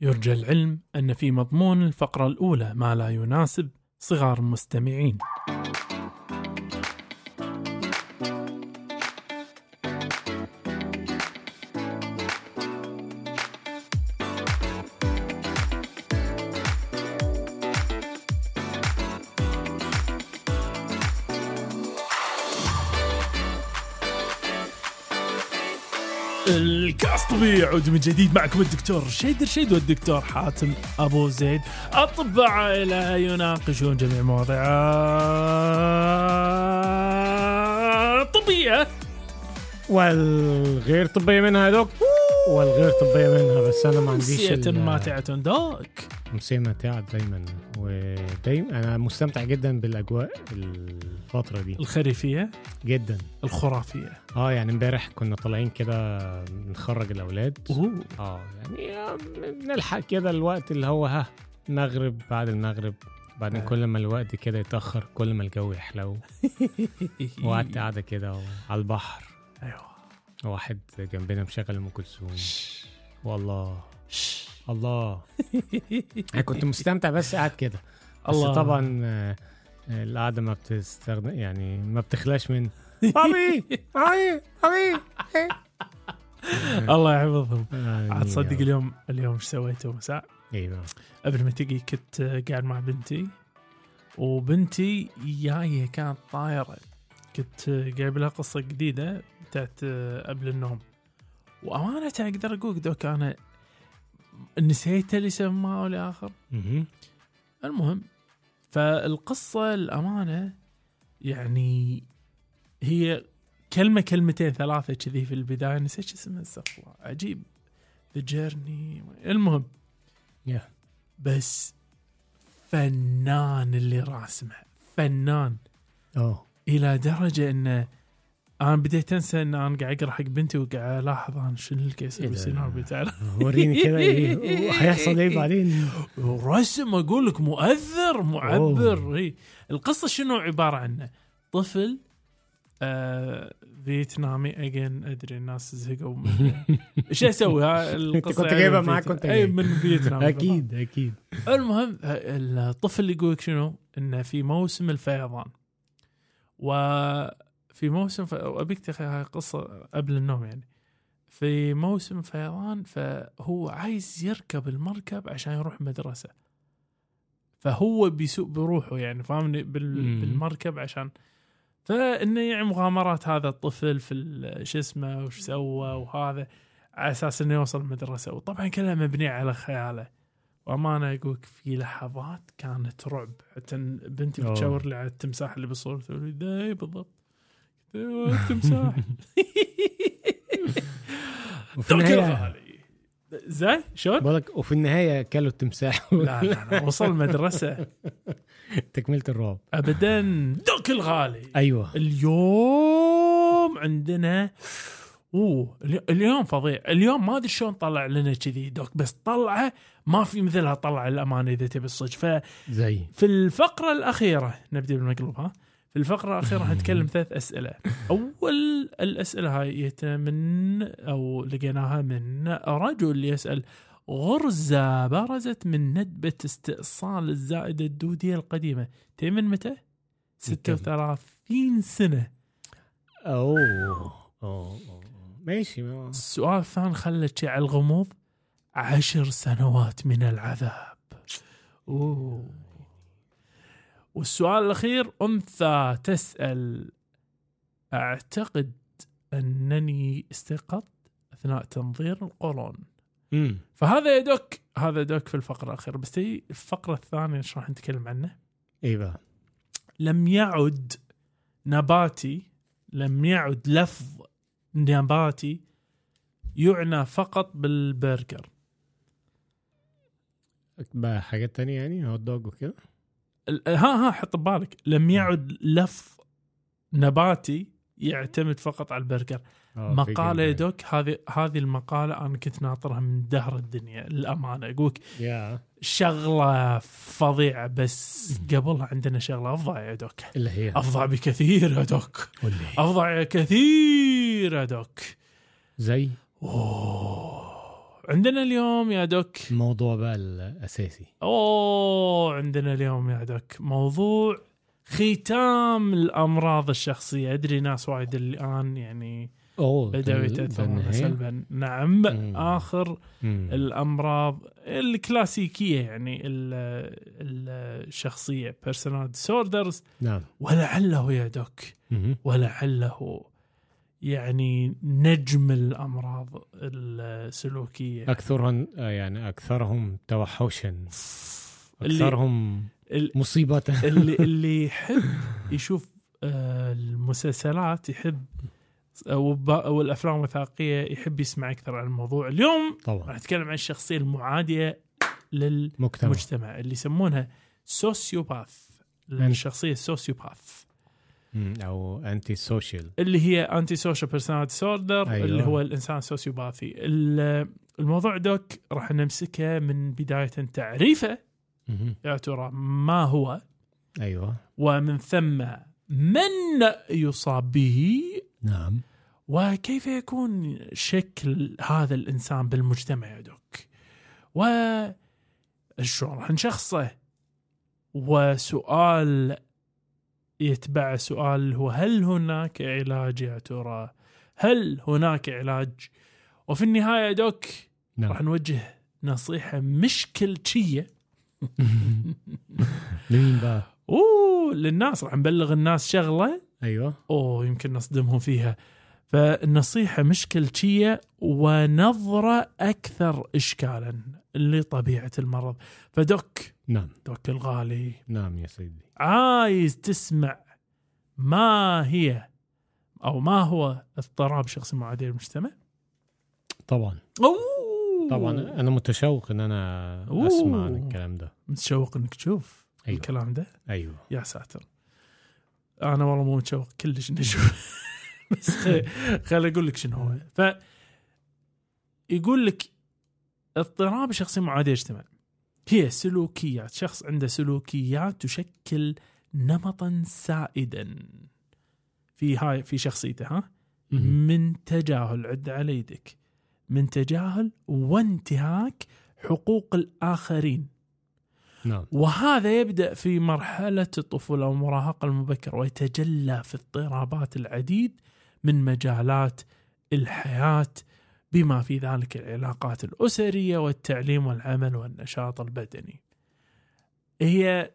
يرجى العلم أن في مضمون الفقرة الأولى ما لا يناسب صغار المستمعين طبيعي يعود من جديد معكم الدكتور شيد رشيد والدكتور حاتم أبو زيد. أطباء عائله يناقشون جميع مواضيع. طبية. والغير طبية منها دوك والغير طبية منها بس أنا ما عنديش ال- ماتعة دوك. أمسية ماتعة دايما. ودايما أنا مستمتع جدا بالأجواء الفترة دي. الخريفية؟ جدا. الخرافية. آه يعني امبارح كنا طالعين كده نخرج الأولاد. أوه. آه يعني آه، بنلحق كده الوقت اللي هو ها المغرب بعد المغرب. بعدين آه. كل ما الوقت كده يتأخر كل ما الجو يحلو. وقعدت قاعدة كده على البحر. أيوه. واحد جنبنا مشغل أم كلثوم. والله. الله. أنا كنت مستمتع بس قاعد كده. بس الله. طبعا آه، آه، القعدة ما بتستغنى يعني ما بتخلاش من بابي بابي بابي الله يحفظهم. عاد تصدق اليوم اليوم إيش سويته مساء؟ إيوه. قبل ما تجي كنت قاعد مع بنتي وبنتي جاية كانت طايرة. كنت جايب لها قصة جديدة بتاعت قبل النوم. وأمانة أقدر أقول دوك أنا نسيت اللي سماه لآخر. مهم. المهم فالقصة الأمانة يعني هي كلمة كلمتين ثلاثة كذي في البداية نسيت اسمها استغفر الله. عجيب. ذا جيرني المهم يا. بس فنان اللي راسمه. فنان. آه إلى درجة إنه أنا بديت انسى إن أنا قاعد أقرأ حق بنتي وقاعد ألاحظ أنا شنو الكيس إيه ده؟ بالسيناريو بتاعه وريني كده إيه هيحصل إيه بعدين ورسم أقول لك مؤثر معبر هي القصة شنو عبارة عنه طفل آه فيتنامي أجين أدري الناس زهقوا. إيش أسوي ها القصة كنت يعني جايبها معاك فيتنام. وأنت أي. من فيتنام أكيد أكيد المهم الطفل يقول لك شنو؟ إنه في موسم الفيضان وفي موسم ف... وابيك تخ- هاي قصه قبل النوم يعني. في موسم فيضان فهو عايز يركب المركب عشان يروح مدرسة. فهو بيسوق بروحه يعني فاهمني؟ بال... بالمركب عشان. فإنه يعني مغامرات هذا الطفل في شو اسمه وش سوى وهذا على أساس إنه يوصل المدرسة وطبعا كلها مبنية على خياله. وأمانة اقولك في لحظات كانت رعب. حتى بنتي. بتشاور لي على التمساح اللي ده إيه بالضبط. التمساح وفي غالي زين شلون؟ بقول لك وفي النهاية كلوا التمساح. لا لا لا وصل المدرسة. تكملة الرعب. ابدا. دوك الغالي. أيوه. اليوم عندنا أوه الي- اليوم فظيع. اليوم ما أدري شلون طلع لنا كذي دوك بس طلعة ما في مثلها طلع الأمانة إذا تبي الصدق. ففي زي الفقرة الأخيرة نبدأ بالمقلوب ها؟ في الفقرة الأخيرة حنتكلم ثلاث أسئلة. أول الأسئلة هاي جتنا من أو لقيناها من رجل يسأل غرزة برزت من ندبة استئصال الزائدة الدودية القديمة تي من متى؟ 36 سنة. أوه أوه أوه. ماشي ما- السؤال الثاني خلت شيء على الغموض. عشر سنوات من العذاب. أوه. والسؤال الأخير أنثى تسأل. أعتقد أنني استيقظت أثناء تنظير القولون. امم فهذا يدك هذا يدك في الفقرة الأخيرة. بس تي الفقرة الثانية إيش راح نتكلم عنه؟ بقى لم يعد نباتي لم يعد لفظ نباتي يعنى فقط بالبرجر. بقى حاجات تانية يعني؟ hot dog وكده؟ ها ها حط ببالك. لم يعد لفظ نباتي يعتمد فقط على البرجر. آه، مقالة يا. Doc هذه هذه المقالة أنا كنت ناطرها من دهر الدنيا للأمانة. أقولك يا. شغلة فظيعة بس قبلها عندنا شغلة أفظع يا Doc. اللي هي؟ أفظع بكثير يا Doc. أفظع كثير يا Doc. زي؟ أوه. عندنا اليوم يا دوك. الموضوع بقى الأساسي. أوه عندنا اليوم يا دوك. موضوع ختام الأمراض الشخصية. أدري ناس وايد الآن يعني ده- يتأثرون ده سلبا نعم مم. آخر مم. الأمراض الكلاسيكية يعني ال- ال- الشخصية. personality disorders. نعم. ولعله يا دوك. ولعله يعني نجم الأمراض السلوكية. اكثرهم آه، يعني أكثرهم توحشا. اللي أكثرهم ال- مصيبة. اللي اللي يحب يشوف آه، المسلسلات يحب أو الب- أو الافلام الوثائقية يحب يسمع أكثر عن الموضوع. اليوم راح طبعا نتكلم عن الشخصيه المعادية للمجتمع مجتمع. اللي يسمونها sociopath. الشخصية ال sociopath. أو anti social اللي هي anti social personality disorder أيوة. اللي هو الإنسان ال sociopathy ال- الموضوع Doc راح نمسكه من بداية تعريفه. يا ترى ما هو؟ أيوه. ومن ثم من يصاب به نعم. وكيف يكون شكل هذا الإنسان بالمجتمع يا Doc؟ و شلون راح نشخصه؟ وسؤال يتبع سؤال هو هل هناك علاج يا ترى؟ هل هناك علاج؟ وفي النهاية دوك راح نعم نوجه نصيحة مش كلتشيه لمين بقى؟ أوه للناس. راح نبلغ الناس شغلة. أيوه. أوه يمكن نصدمهم فيها. فالنصيحة مش كلتشية ونظرة أكثر إشكالا لطبيعة المرض. فدك نعم. دك الغالي. نعم يا سيدي. عايز تسمع ما هي أو ما هو اضطراب شخصي معادي للمجتمع طبعا. أوه! طبعا. أنا متشوق إن أنا أوه. أسمع عن الكلام ده. متشوق إنك تشوف أيوه. الكلام ده؟ أيوه. يا ساتر. أنا والله مو متشوق كلش إني أشوف. بس خل أقول لك شنو هو. ف يقول لك اضطراب شخصي معادي يجتمع هي سلوكيات شخص عنده سلوكيات تشكل نمطا سائدا في هاي في شخصيته ها. من تجاهل عد على يدك. من تجاهل وانتهاك حقوق الآخرين. نعم. وهذا يبدأ في مرحلة الطفولة والمراهقة المبكرة ويتجلى في اضطرابات العديد من مجالات الحياة بما في ذلك العلاقات الأسرية والتعليم والعمل والنشاط البدني. هي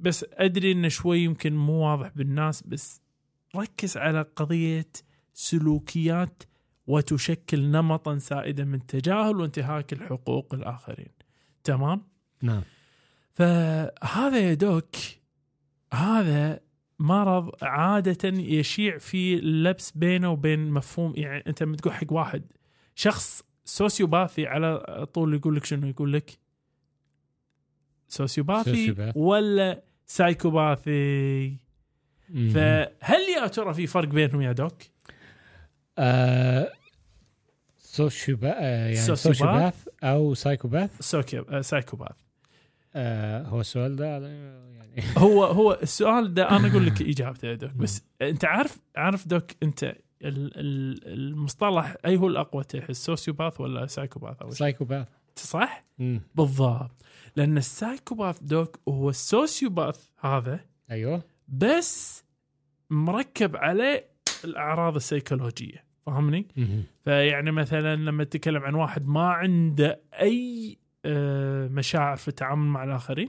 بس أدري انه شوي يمكن مو واضح بالناس بس ركز على قضية سلوكيات وتشكل نمطا سائدا من تجاهل وانتهاك الحقوق الآخرين. تمام؟ نعم فهذا يا دوك هذا مرض عادة يشيع في اللبس بينه وبين مفهوم يعني أنت لما تقول حق واحد شخص sociopathy على طول يقول لك شنو يقول لك sociopathy sociopath. ولا psychopathy. فهل يا ترى في فرق بينهم يا Doc؟ آه sociopa آه يعني sociopath؟ sociopath أو psychopath آه، psychopath آه هو السؤال ده يعني هو هو السؤال ده أنا أقول لك إجابته يا Doc بس أنت عارف عارف Doc أنت ال- ال- المصطلح أي هو الأقوى تحس sociopath ولا psychopath شيء psychopath صح؟ مم. بالضبط لأن ال psychopath Doc هو ال sociopath هذا أيوه بس مركب عليه الأعراض السيكولوجية فاهمني؟ فيعني مثلا لما تتكلم عن واحد ما عنده أي مشاعر في التعامل مع الآخرين.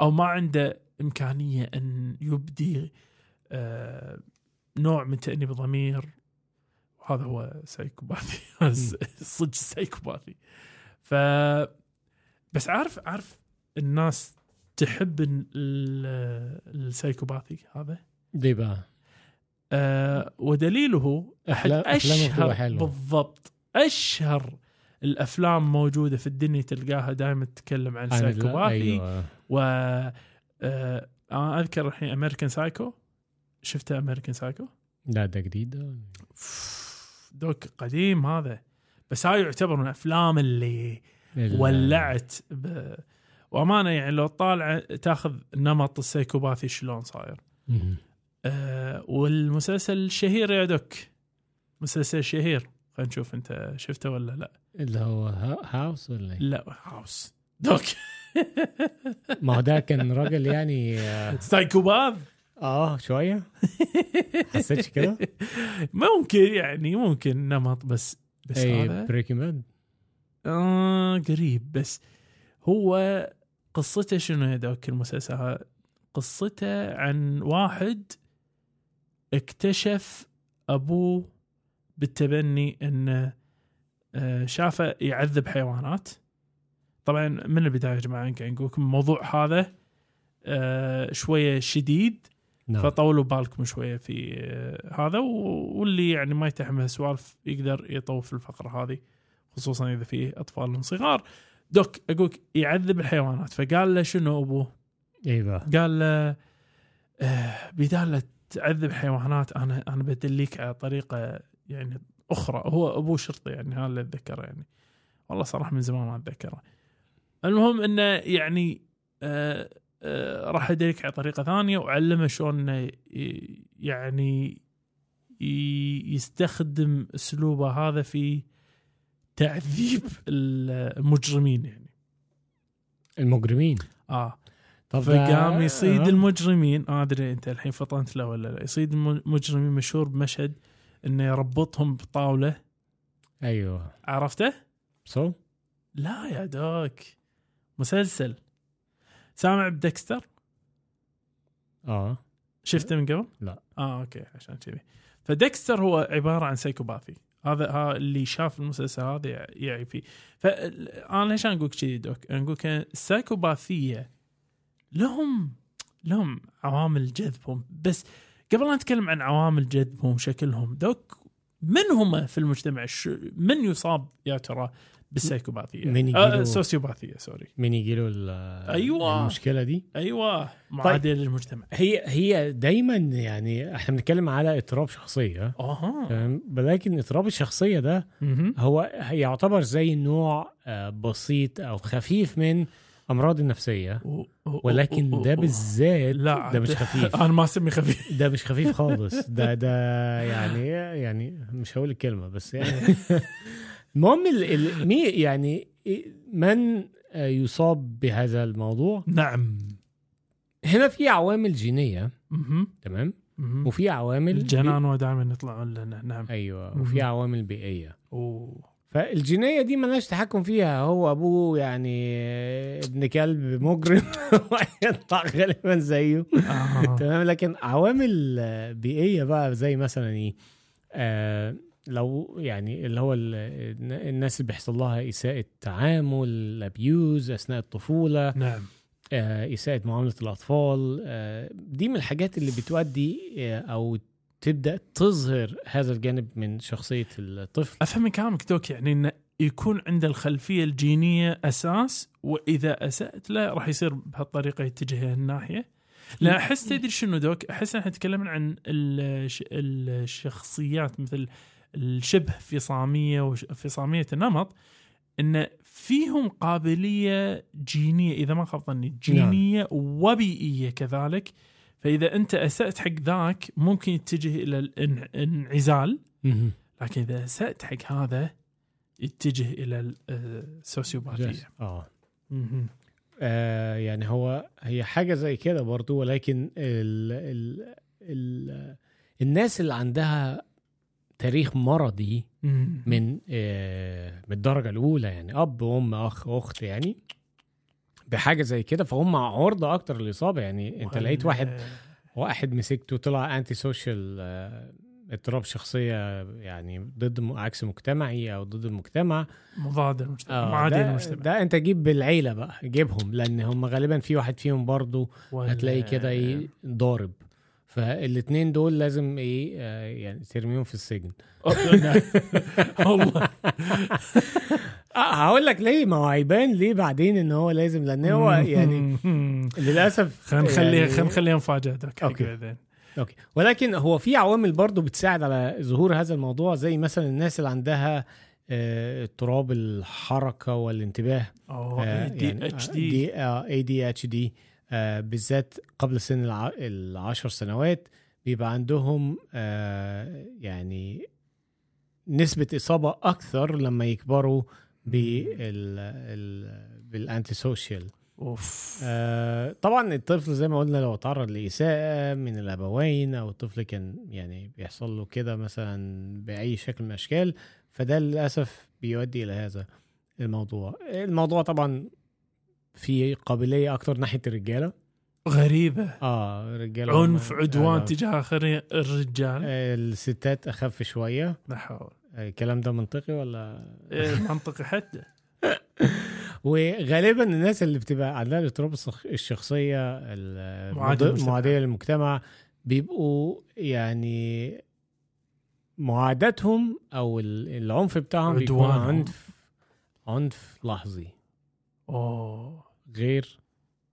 أو ما عنده إمكانية أن يبدي آه، نوع من تأنيب الضمير وهذا هو psychopathy صدق psychopathy ف بس عارف عارف الناس تحب ال- ال- ال psychopathy هذا؟ دي بقى آه ودليله أحد اشهر. بالضبط. أشهر الأفلام موجودة في الدنيا تلقاها دائما تتكلم عن ال psychopathy أيوه. و آه أنا أذكر الحين American Psycho شفته American Psycho لا ده جديد. Doc قديم هذا. بس هاي يعتبر من الأفلام اللي ال- ولعت ب... وأمانة يعني لو طالع تاخذ نمط ال psychopathy شلون صاير. آه والمسلسل الشهير يا Doc. مسلسل شهير. خلينا نشوف انت شفته ولا لا. اللي هو ها- House ولا إيه؟ لا House Doc. ما هو ده كان راجل يعني آه psychopath آه، شوية. حسيتش كده؟ ممكن يعني ممكن نمط بس بس هذا؟ Breaking Bad آه قريب بس هو قصته شنو يا دوك المسلسل؟ قصته عن واحد اكتشف أبوه بالتبني انه آه، شافه يعذب حيوانات. طبعا من البداية يا جماعة قاعد نقول لكم الموضوع هذا آه، شوية شديد. نعم. فطولوا بالكم شوية في آه، هذا واللي يعني ما يتحمل سوالف يقدر يطوف الفقرة هذه خصوصا إذا في أطفال صغار. دوك أقولك يعذب الحيوانات. فقال له شنو أبوه؟ بقى قال له بدال تعذب حيوانات أنا أنا بدليك على طريقة يعني أخرى هو ابوه شرطي يعني هذا اللي أتذكره يعني. والله صراحة من زمان ما أتذكره. المهم إنه يعني آه آه راح يدلك على طريقة ثانية وعلمه شلون يعني يستخدم أسلوبه هذا في تعذيب المجرمين يعني. المجرمين؟ آه. طب فقام يصيد آه. المجرمين. ما أدري أنت الحين فطنت له ولا لا. يصيد المجرمين مشهور بمشهد إنه يربطهم بطاولة أيوه عرفته؟ سو لا يا دوك مسلسل سامع بدكستر؟ آه شفته من قبل؟ لا. آه okay عشان كذي ف Dexter هو عبارة عن psychopathy هذا ها اللي شاف المسلسل هذا يع- يعي فيه فانا ليش أقول كذي Doc؟ أقول السايكوباثيه لهم لهم عوامل جذبهم بس قبل لا نتكلم عن عوامل جذبهم شكلهم Doc من هم في المجتمع؟ من يصاب يا ترى بالسايكوباثيه من آه سوسيوباثية sorry. مين يجي له ال- أيوة. المشكلة دي؟ أيوه معادله للمجتمع. هي هي دايما يعني إحنا بنتكلم على اضطراب شخصية. أها. ولكن اضطراب الشخصية ده. هو يعتبر زي نوع آه، بسيط أو خفيف من أمراض النفسية ولكن ده بالذات ده مش خفيف. أنا ما اسمي خفيف. ده مش خفيف خالص. ده ده يعني يعني مش هقول الكلمة بس يعني المهم ال- ال- مي يعني من يصاب بهذا الموضوع؟ نعم. هنا في عوامل جينية. تمام. وفي عوامل الجنان دائما يطلعون لنا نعم. أيوه. وفي عوامل بيئية. أوه. فالجينية دي ملناش تحكم فيها. هو أبوه يعني ابن كلب مجرم. ويطلع غالبا زيه. آه. تمام؟ لكن عوامل بيئية بقى زي مثلا إيه؟ آه لو يعني اللي هو ال- الناس اللي بيحصل لها إساءة تعامل ابيوز أثناء الطفولة نعم. آه إساءة معاملة الأطفال آه دي من الحاجات اللي بتؤدي أو تبدأ تظهر هذا الجانب من شخصية الطفل. أفهم من كلامك دوك يعني إنه يكون عنده الخلفية الجينية أساس وإذا أسأت له راح يصير بهالطريقة يتجه الناحيه لا أحس تدري شنو دوك؟ أحس إحنا نتكلم عن الش- الشخصيات مثل الشبه فصاميه وفصاميه النمط إن فيهم قابلية جينية إذا ما خاب ظني جينية وبيئية كذلك فإذا أنت أسأت حق ذاك ممكن يتجه إلى الانع- الانعزال. لكن إذا أسأت حق هذا يتجه إلى ال- آه، السوسيوباثيه آه مهم. آه يعني هو هي حاجة زي كده برضو ولكن ال ال ال الناس اللي عندها تاريخ مرضي. من آه من الدرجة الأولى يعني أب وأم أخ أخت يعني بحاجة زي كده فهم عرضة أكتر للإصابة. يعني أنت لقيت واحد واحد مسكته طلع سوشيال آه اضطراب شخصية يعني ضد عكس مجتمعي أو ضد المجتمع. مضاد المجتمع آه، معادي ده, المجتمع ده أنت جيب بالعيلة بقى جيبهم لأن هم غالبا في واحد فيهم برضو ولا- هتلاقي كده إيه ضارب. فالاثنين دول لازم إيه آه يعني ترميهم في السجن. والله. هقول لك ليه ما هو هيبان ليه بعدين إن هو لازم لأن هو يعني للأسف خلينا نخليها يعني- خلينا نخليها مفاجاه Doc okay. بعدين okay. ولكن هو في عوامل برضو بتساعد على ظهور هذا الموضوع زي مثلا الناس اللي عندها آه، اضطراب الحركة والانتباه آه، دي يعني اتش دي اي دي اتش دي بالذات قبل سن الع- العشر سنوات بيبقى عندهم آه، يعني نسبة إصابة أكثر لما يكبروا بال anti social أوف. آه، طبعا الطفل زي ما قلنا لو تعرض لإساءة من الأبوين أو الطفل كان يعني بيحصل له كده مثلا بأي شكل من الأشكال فده للأسف بيؤدي إلى هذا الموضوع. الموضوع طبعا في قابلية أكتر ناحية الرجالة. غريبة. آه الرجالة هم- عنف عدوان آه، تجاه آخرين الرجال. الستات أخف شوية. لا حول. الكلام ده منطقي ولا؟ إيه، منطقي حتى وغالبا الناس اللي بتبقى عندها الاضطراب الشخ- الشخصية ال- معادي المض- للمجتمع. بيبقوا يعني معاداتهم أو ال- العنف بتاعهم بيكون. عنف عنف لحظي. أوه. غير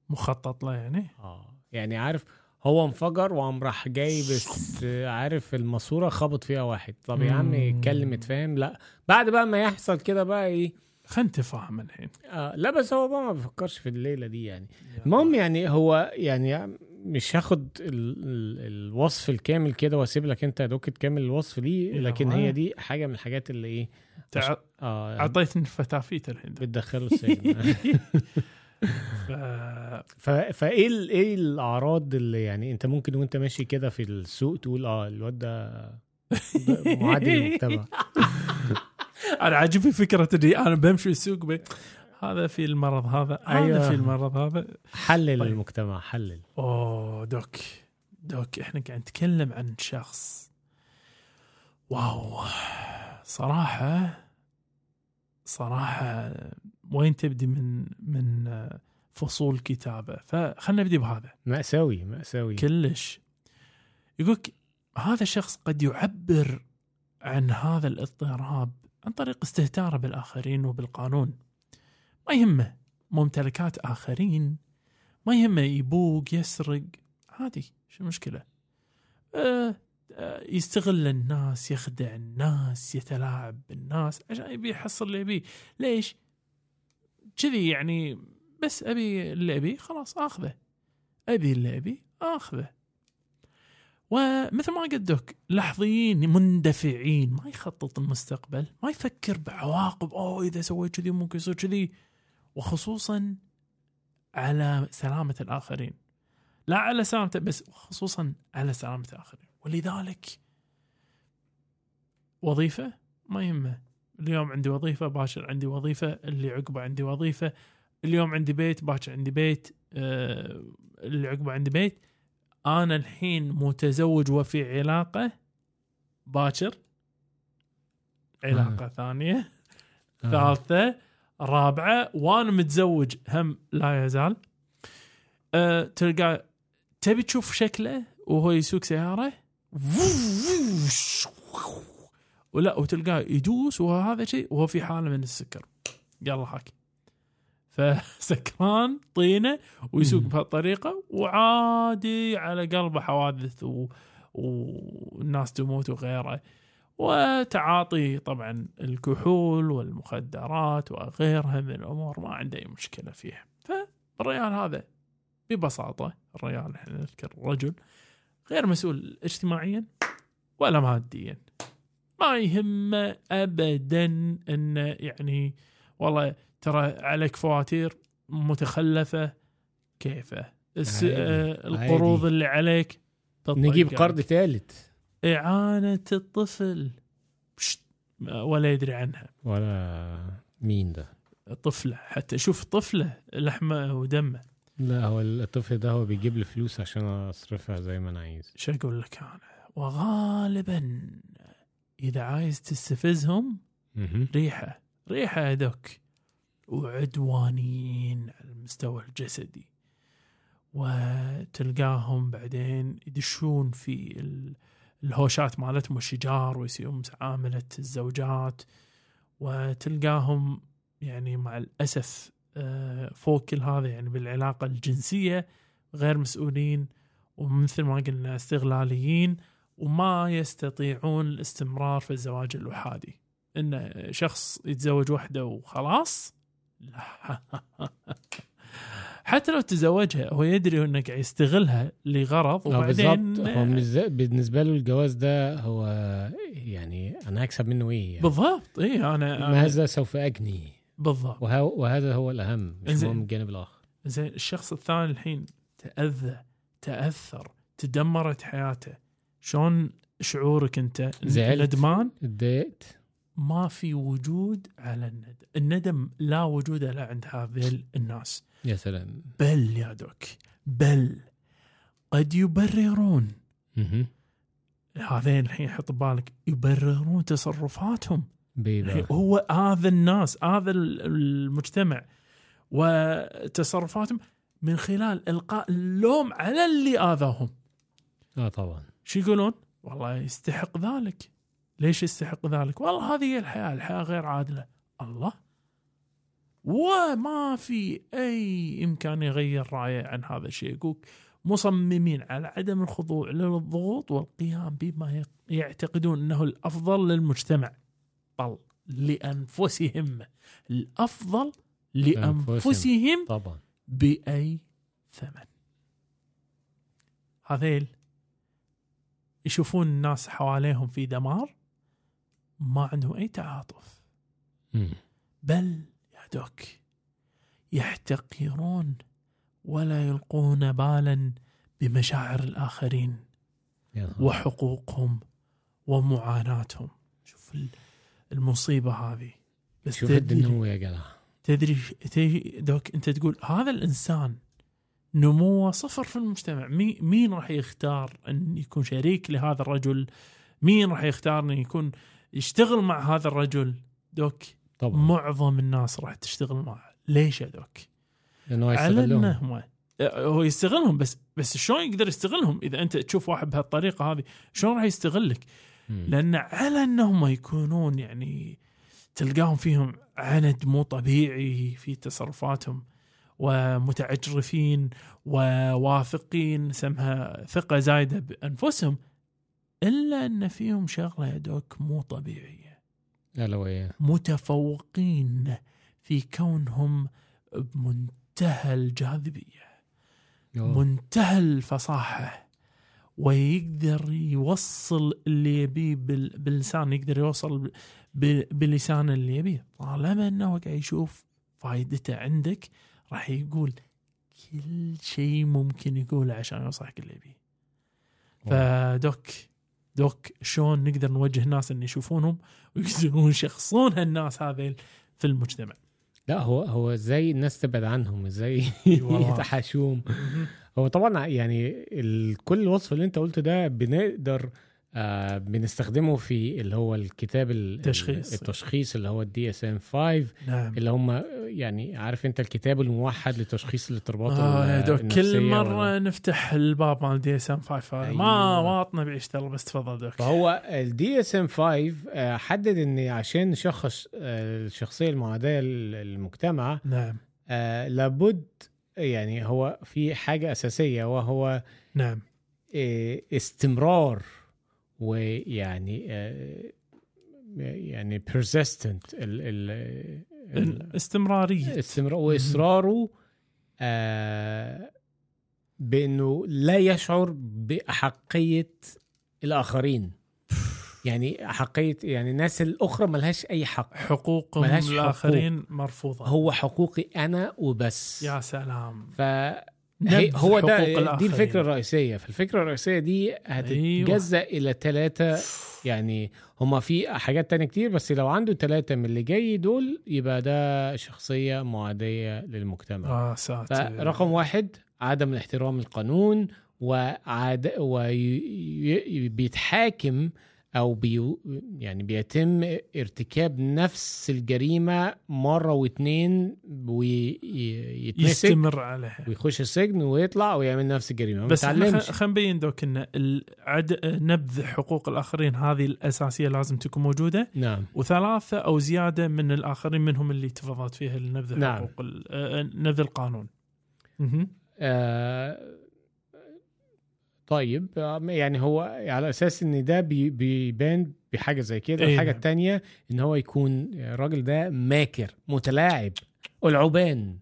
مخطط له يعني؟ آه. يعني عارف هو انفجر وقام راح جاي بس عارف الماسورة خبط فيها واحد. طب يا عم. اتكلم اتفاهم لا. بعد بقى ما يحصل كده بقى إيه؟ خلينا نتفاهم الحين آه لا بس هو بقى ما بيفكرش في الليلة دي يعني. المهم يعني هو يعني مش هاخد ال ال الوصف الكامل كده واسيب لك انت يا دوك تكمل الوصف دي لكن. هي دي حاجة من الحاجات اللي إيه؟ تع- آه. أعطيتني فتافيت الحين بتدخله السجن. ف... ف... فإيه ال- إيه الأعراض اللي يعني أنت ممكن وأنت ماشي كده في السوق تقول آه الواد ده معادي للمجتمع أنا عاجبني فكرة اني أنا بمشي السوق بي... هذا في المرض هذا هذا أيوة. في المرض هذا. حلل طيب. المجتمع حلل. أوه دوك دوك إحنا قاعد نتكلم عن شخص. واو. صراحة صراحة وين تبدي من من فصول كتابة. فخلنا نبدي بهذا. مأساوي مأساوي كلش. يقولك هذا الشخص قد يعبر عن هذا الاضطراب عن طريق استهتاره بالآخرين وبالقانون. ما يهمه ممتلكات آخرين ما يهمه يبوق يسرق. عادي شو المشكلة؟ آه آه، يستغل الناس يخدع الناس يتلاعب بالناس عشان يبي يحصل اللي يبيه. ليش؟ كذي يعني بس أبي اللي أبيه خلاص آخذه. أبي اللي أبيه آخذه. ومثل ما قلت دوك لحظيين مندفعين ما يخطط المستقبل ما يفكر بعواقب أوه إذا سويت كذي ممكن يصير كذي. وخصوصا على سلامة الآخرين. لا على سلامته بس خصوصا على سلامة الآخرين. ولذلك وظيفة ما يهمه اليوم عندي وظيفة باشر عندي وظيفة اللي عقبه عندي وظيفة اليوم عندي بيت باكر عندي بيت آه اللي عقبه عندي بيت. أنا الحين متزوج وفي علاقة باكر. علاقة ثانية. آه. ثالثة رابعة وأنا متزوج. هم لا يزال. أه تلقى تبي تشوف شكله وهو يسوق سيارة؟ ولا وتلقاه يدوس وهذا شيء وهو في حالة من السكر. يلا هاك فسكران طينة ويسوق. بهالطريقه وعادي على قلبه حوادث و... والناس تموت وغيره. وتعاطي طبعا الكحول والمخدرات وغيرها من الأمور ما عنده أي مشكلة فيها. فالرجال هذا ببساطة الرجال إحنا نذكر رجل غير مسؤول اجتماعيا ولا ماديا. ما يهمه ابدا انه يعني والله ترى عليك فواتير متخلفة. كيفه؟ الس... آه القروض. اللي عليك نجيب تطق قرض ثالث. إعانة الطفل. ولا يدري عنها. ولا مين ده؟ طفلة حتى شوف طفلة لحمة ودمة. لا هو الطفل ده هو بيجيب لي فلوس عشان أصرفها زي ما أنا عايز. شو أقول لك أنا؟ وغالبا إذا عايز تستفزهم ريحة. يا دوك وعدوانيين على المستوى الجسدي. وتلقاهم بعدين يدشون في ال- الهوشات مالتهم والشجار ويصيرون معاملة الزوجات. وتلقاهم يعني مع الأسف آه، فوق كل هذا يعني بالعلاقة الجنسية غير مسؤولين ومثل ما قلنا استغلاليين. وما يستطيعون الاستمرار في الزواج الوحادي إن شخص يتزوج وحدة وخلاص لا. حتى لو تزوجها هو يدري إنه قاعد يستغلها لغرض آه وبعدين هو بالنز- بالنسبة له الجواز ده هو يعني أنا هكسب منه إيه يعني؟ بالضبط. اي أنا, أنا ماذا سوف أجني. بالضبط. وه- وهذا هو الأهم مش. مهم الجانب الآخر. زين الشخص الثاني الحين تأذى تأثر تدمرت حياته شلون شعورك انت؟ زعلت. ندمان؟ اتضايقت. ما في وجود على الندم. الندم لا وجود له عند هذه الناس. يا سلام. بل يا دوك بل قد يبررون. هذين الحين حط بالك يبررون تصرفاتهم. هو هذا الناس هذا ال- المجتمع وتصرفاتهم من خلال إلقاء اللوم على اللي آذاهم. آه طبعا. شو يقولون؟ والله يستحق ذلك. ليش يستحق ذلك؟ والله هذه هي الحياة الحياة غير عادلة. الله؟ وما في أي إمكان يغير رأيه عن هذا الشيء. يقول مصممين على عدم الخضوع للضغوط والقيام بما يعتقدون أنه الأفضل للمجتمع. بل لأنفسهم. الأفضل لأنفسهم. طبعا. بأي ثمن. هذيل يشوفون الناس حواليهم في دمار ما عندهم أي تعاطف. بل يا دوك يحتقرون ولا يلقون بالا بمشاعر الآخرين. وحقوقهم ومعاناتهم شوف ال- المصيبة هذه بس شوف تدري دوك أنت تقول هذا الإنسان نموه صفر في المجتمع. مي مين راح يختار أن يكون شريك لهذا الرجل؟ مين راح يختار أن يكون يشتغل مع هذا الرجل؟ دوك طبعا. معظم الناس راح تشتغل معه. ليش يا دوك؟ لأنه على يستغلهم. انهم هو يستغلهم بس بس شلون يقدر يستغلهم؟ إذا أنت تشوف واحد بهالطريقة هذه شلون راح يستغلك. لأن على إنهم يكونون يعني تلقاهم فيهم عند مو طبيعي في تصرفاتهم. ومتعجرفين وواثقين سمها ثقة زايدة بأنفسهم إلا أن فيهم شغلة يا دوك مو وهي متفوقين في كونهم بمنتهى الجاذبية أوه. منتهى الفصاحة ويقدر يوصل اللي يبيه بال- باللسان يقدر يوصل بلسان اللي يبيه. طالما إنه قاعد يشوف فائدته عندك راح يقول كل شيء ممكن يقوله عشان يوصلك اللي يبيه. فدوك دوك شلون نقدر نوجه الناس إن يشوفونهم ويقدرون يشخصون هالناس هذيل في المجتمع. لا هو هو إزاي الناس تبعد عنهم إزاي. يتحاشوهم. هو طبعا يعني كل الوصف اللي أنت قلته ده بنقدر آه بنستخدمه في اللي هو الكتاب ال- تشخيص. التشخيص. اللي هو ال DSM 5 نعم. اللي هم يعني عارف انت الكتاب الموحد لتشخيص الاضطرابات آه كل مرة وال- نفتح الباب مال DSM 5 هذا. ما أيوة. ما البطنى بيشتغل بس تفضل دوك. فهو ال DSM 5 آه، حدد ان عشان نشخص آه، الشخصية المعادية للمجتمع نعم. آه، لابد يعني هو في حاجة أساسية وهو نعم. آه، استمرار ويعني آه، يعني persistent ال ال ال- الاستمراريه استمرار وإصراره آه، بأنه لا يشعر بأحقية الآخرين. يعني أحقية يعني الناس الأخرى ملهاش أي حق. حقوقهم ملهاش الاخرين مرفوضة. هو حقوقي أنا وبس. يا سلام. ف هو ده دي. الفكرة الرئيسية. فالفكرة الرئيسية دي هتتجزأ إلى ثلاثة يعني هما في حاجات تانية كتير بس لو عنده ثلاثة من اللي جاي دول يبقى ده شخصية معادية للمجتمع. آه ساتر فرقم واحد عدم الاحترام القانون وعاد وبيتحاكم أو بي يعني بيتم ارتكاب نفس الجريمة مرة واتنين ويتمسك يستمر عليها. ويخش السجن ويطلع ويعمل نفس الجريمة. بس خلينا نبين دوك إن العد... نبذ حقوق الآخرين هذه الأساسية لازم تكون موجودة. نعم. وثلاثة أو زيادة من الآخرين منهم اللي تفضلت فيها نبذ نعم. حقوق ال- آه، نبذ القانون. آه طيب آه، يعني هو على أساس إن ده بي- بيبان بحاجة زي كده. أي الحاجة. التانية إن هو يكون الراجل ده ماكر متلاعب لعبان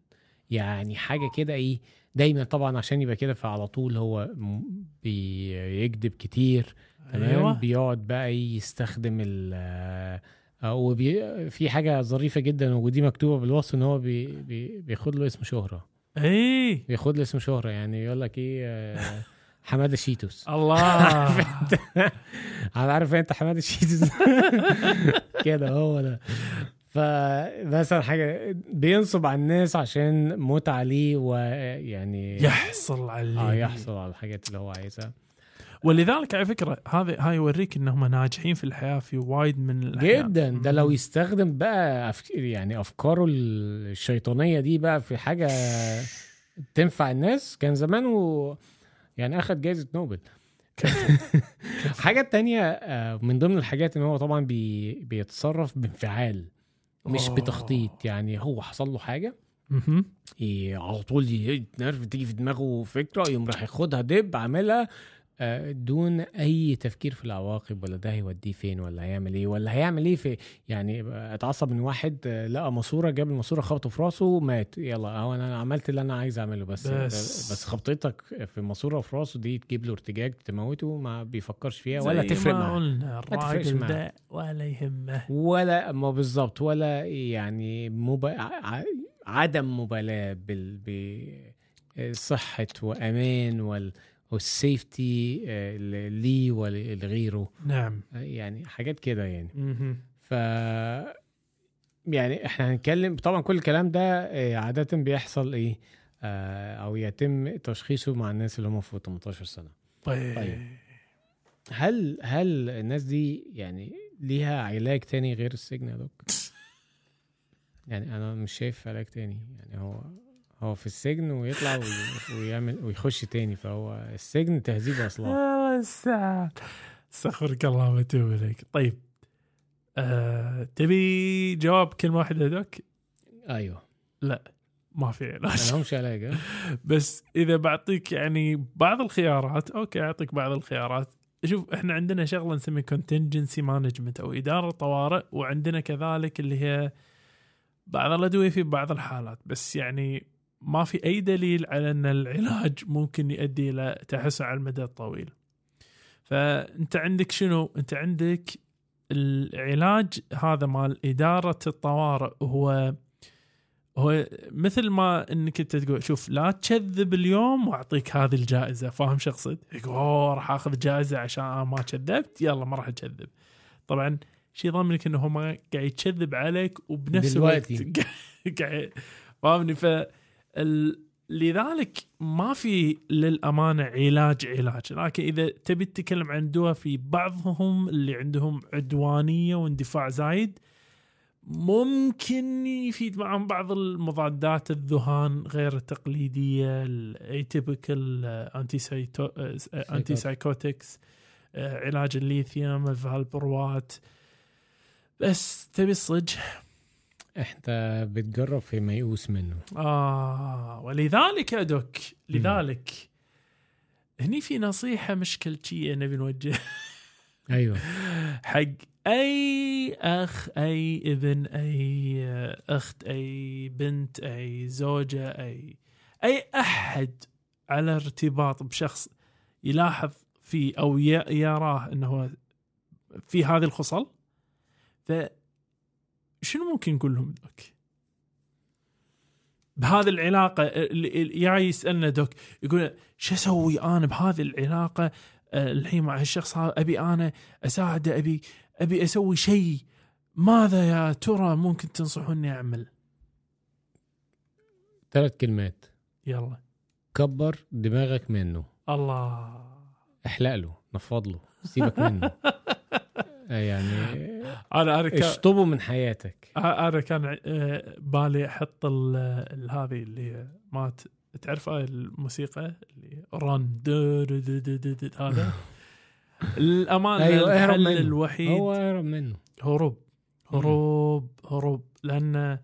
يعني حاجة كده إيه دايما طبعا عشان يبقى كده فعلى طول هو بيكذب كتير. تمام؟ أيوه. بيقعد بقى يستخدم ال آه، وبي في حاجة ظريفة جدا ودي مكتوبة بالوصف إن هو بي بي بياخد له اسم شهرة. اي بياخد له اسم شهرة. يعني يقول لك إيه آه، حمادة شيتوس. الله. أنا عارف انت حمادة شيتوس؟ كده هو ده. فمثلا حاجة بينصب على الناس عشان متعه ليه ويعني يحصل على آه يحصل على الحاجات اللي هو عايزها. ولذلك على فكرة هذا هاي يوريك إنهم ناجحين في الحياة في وايد من الأحيان. جدا. ده لو يستخدم بقى أف... يعني أفكاره الشيطانية دي بقى في حاجة تنفع الناس كان زمانه يعني أخد جائزه نوبل حاجة تانية آه، من ضمن الحاجات إن هو طبعا بي... بيتصرف بانفعال مش أوه. بتخطيط يعني هو حصل له. ي- على طول يتنرف تيجي في دماغه فكرة يقوم راح ياخدها دب عاملها دون أي تفكير في العواقب ولا ده هيوديه فين ولا هيعمل إيه ولا هيعمل إيه في يعني اتعصب من واحد آه، لقى ماسورة جاب الماسورة خبطه في راسه مات يلا أهو أنا عملت اللي أنا عايز أعمله بس بس. بس خبطتك في الماسوره في راسه دي تجيب له ارتجاج تموته ما بيفكرش فيها ولا تفرق ما معاه قلنا تفرقش معاه. ولا يهمه ولا ما بالظبط ولا يعني مب... عدم مبالاة بال بصحة وأمان وال والسيفتي آه، ليه ولغيره نعم. آه، يعني حاجات كده يعني. ف يعني إحنا هنتكلم طبعا كل الكلام ده آه، عادة بيحصل إيه؟ أو يتم تشخيصه مع الناس اللي هم فوق 18 سنة. طيب, طيب. هل هل الناس دي يعني ليها علاج تاني غير السجن يا دوك؟ يعني أنا مش شايف علاج تاني. يعني هو هو في السجن ويطلع وي- ويعمل ويخش تاني فهو السجن تهذيب أصلا استغفرك الله وأتوب إليك. طيب آه، تبي جواب كلمة واحدة دوك أيوه. ما في ما علاج لهمش علاج؟ بس إذا بعطيك يعني بعض الخيارات okay أعطيك بعض الخيارات. شوف إحنا عندنا شغلة نسميها contingency management أو إدارة طوارئ وعندنا كذلك اللي هي بعض الأدوية في بعض الحالات. بس يعني ما في أي دليل على أن العلاج ممكن يؤدي إلى تحسن على المدى الطويل. فأنت عندك شنو؟ أنت عندك العلاج هذا مال إدارة الطوارئ هو هو مثل ما إنك أنت تقول شوف لا تكذب اليوم وأعطيك هذه الجائزة فاهم شو أقصد؟ يقول أوه راح آخذ جائزة عشان أنا ما كذبت يلا ما راح أكذب. طبعا شيء ضمنك إنه هو ما قاعد يكذب عليك وبنفس. الوقت قاعد فاهمني ف لذلك ما في للأمانة علاج علاج. لكن إذا تبي تتكلم عن دواء في بعضهم اللي عندهم عدوانية واندفاع زايد ممكن يفيد معهم بعض المضادات الذهان غير التقليدية ال atypical antipsychotics علاج الليثيوم الفالبروات. بس تبي الصج؟ انت بتجرب في ميؤوس منه. آه ولذلك يا دوك لذلك. هني في نصيحة مشكلتي نبي نوجه أيوه. حق أي أخ أي ابن أي أخت أي بنت أي زوجة أي أي أحد على ارتباط بشخص يلاحظ فيه ي- يراه أنه في هذه الخصل فشنو ممكن نقول لهم دوك؟ بهذه العلاقة اللي جاي يسألنا دوك يقول شو أسوي أنا بهذه العلاقة؟ آه، الحين مع هالشخص هذا أبي أنا أساعده ابي أبي أسوي شيء. ماذا يا ترى ممكن تنصحوني أعمل؟ ثلاث كلمات. يلا. كبر دماغك منه. الله. احلق له نفض له سيبك منه. يعني أنا أنا كان اشطبه من حياتك. أنا كان بالي أحط هذه اللي مات تعرف هاي الموسيقى؟ اللي رن هذا. الامانه أيوة، الحل. الوحيد. هو أهرب منه. هروب. هروب هروب. لأن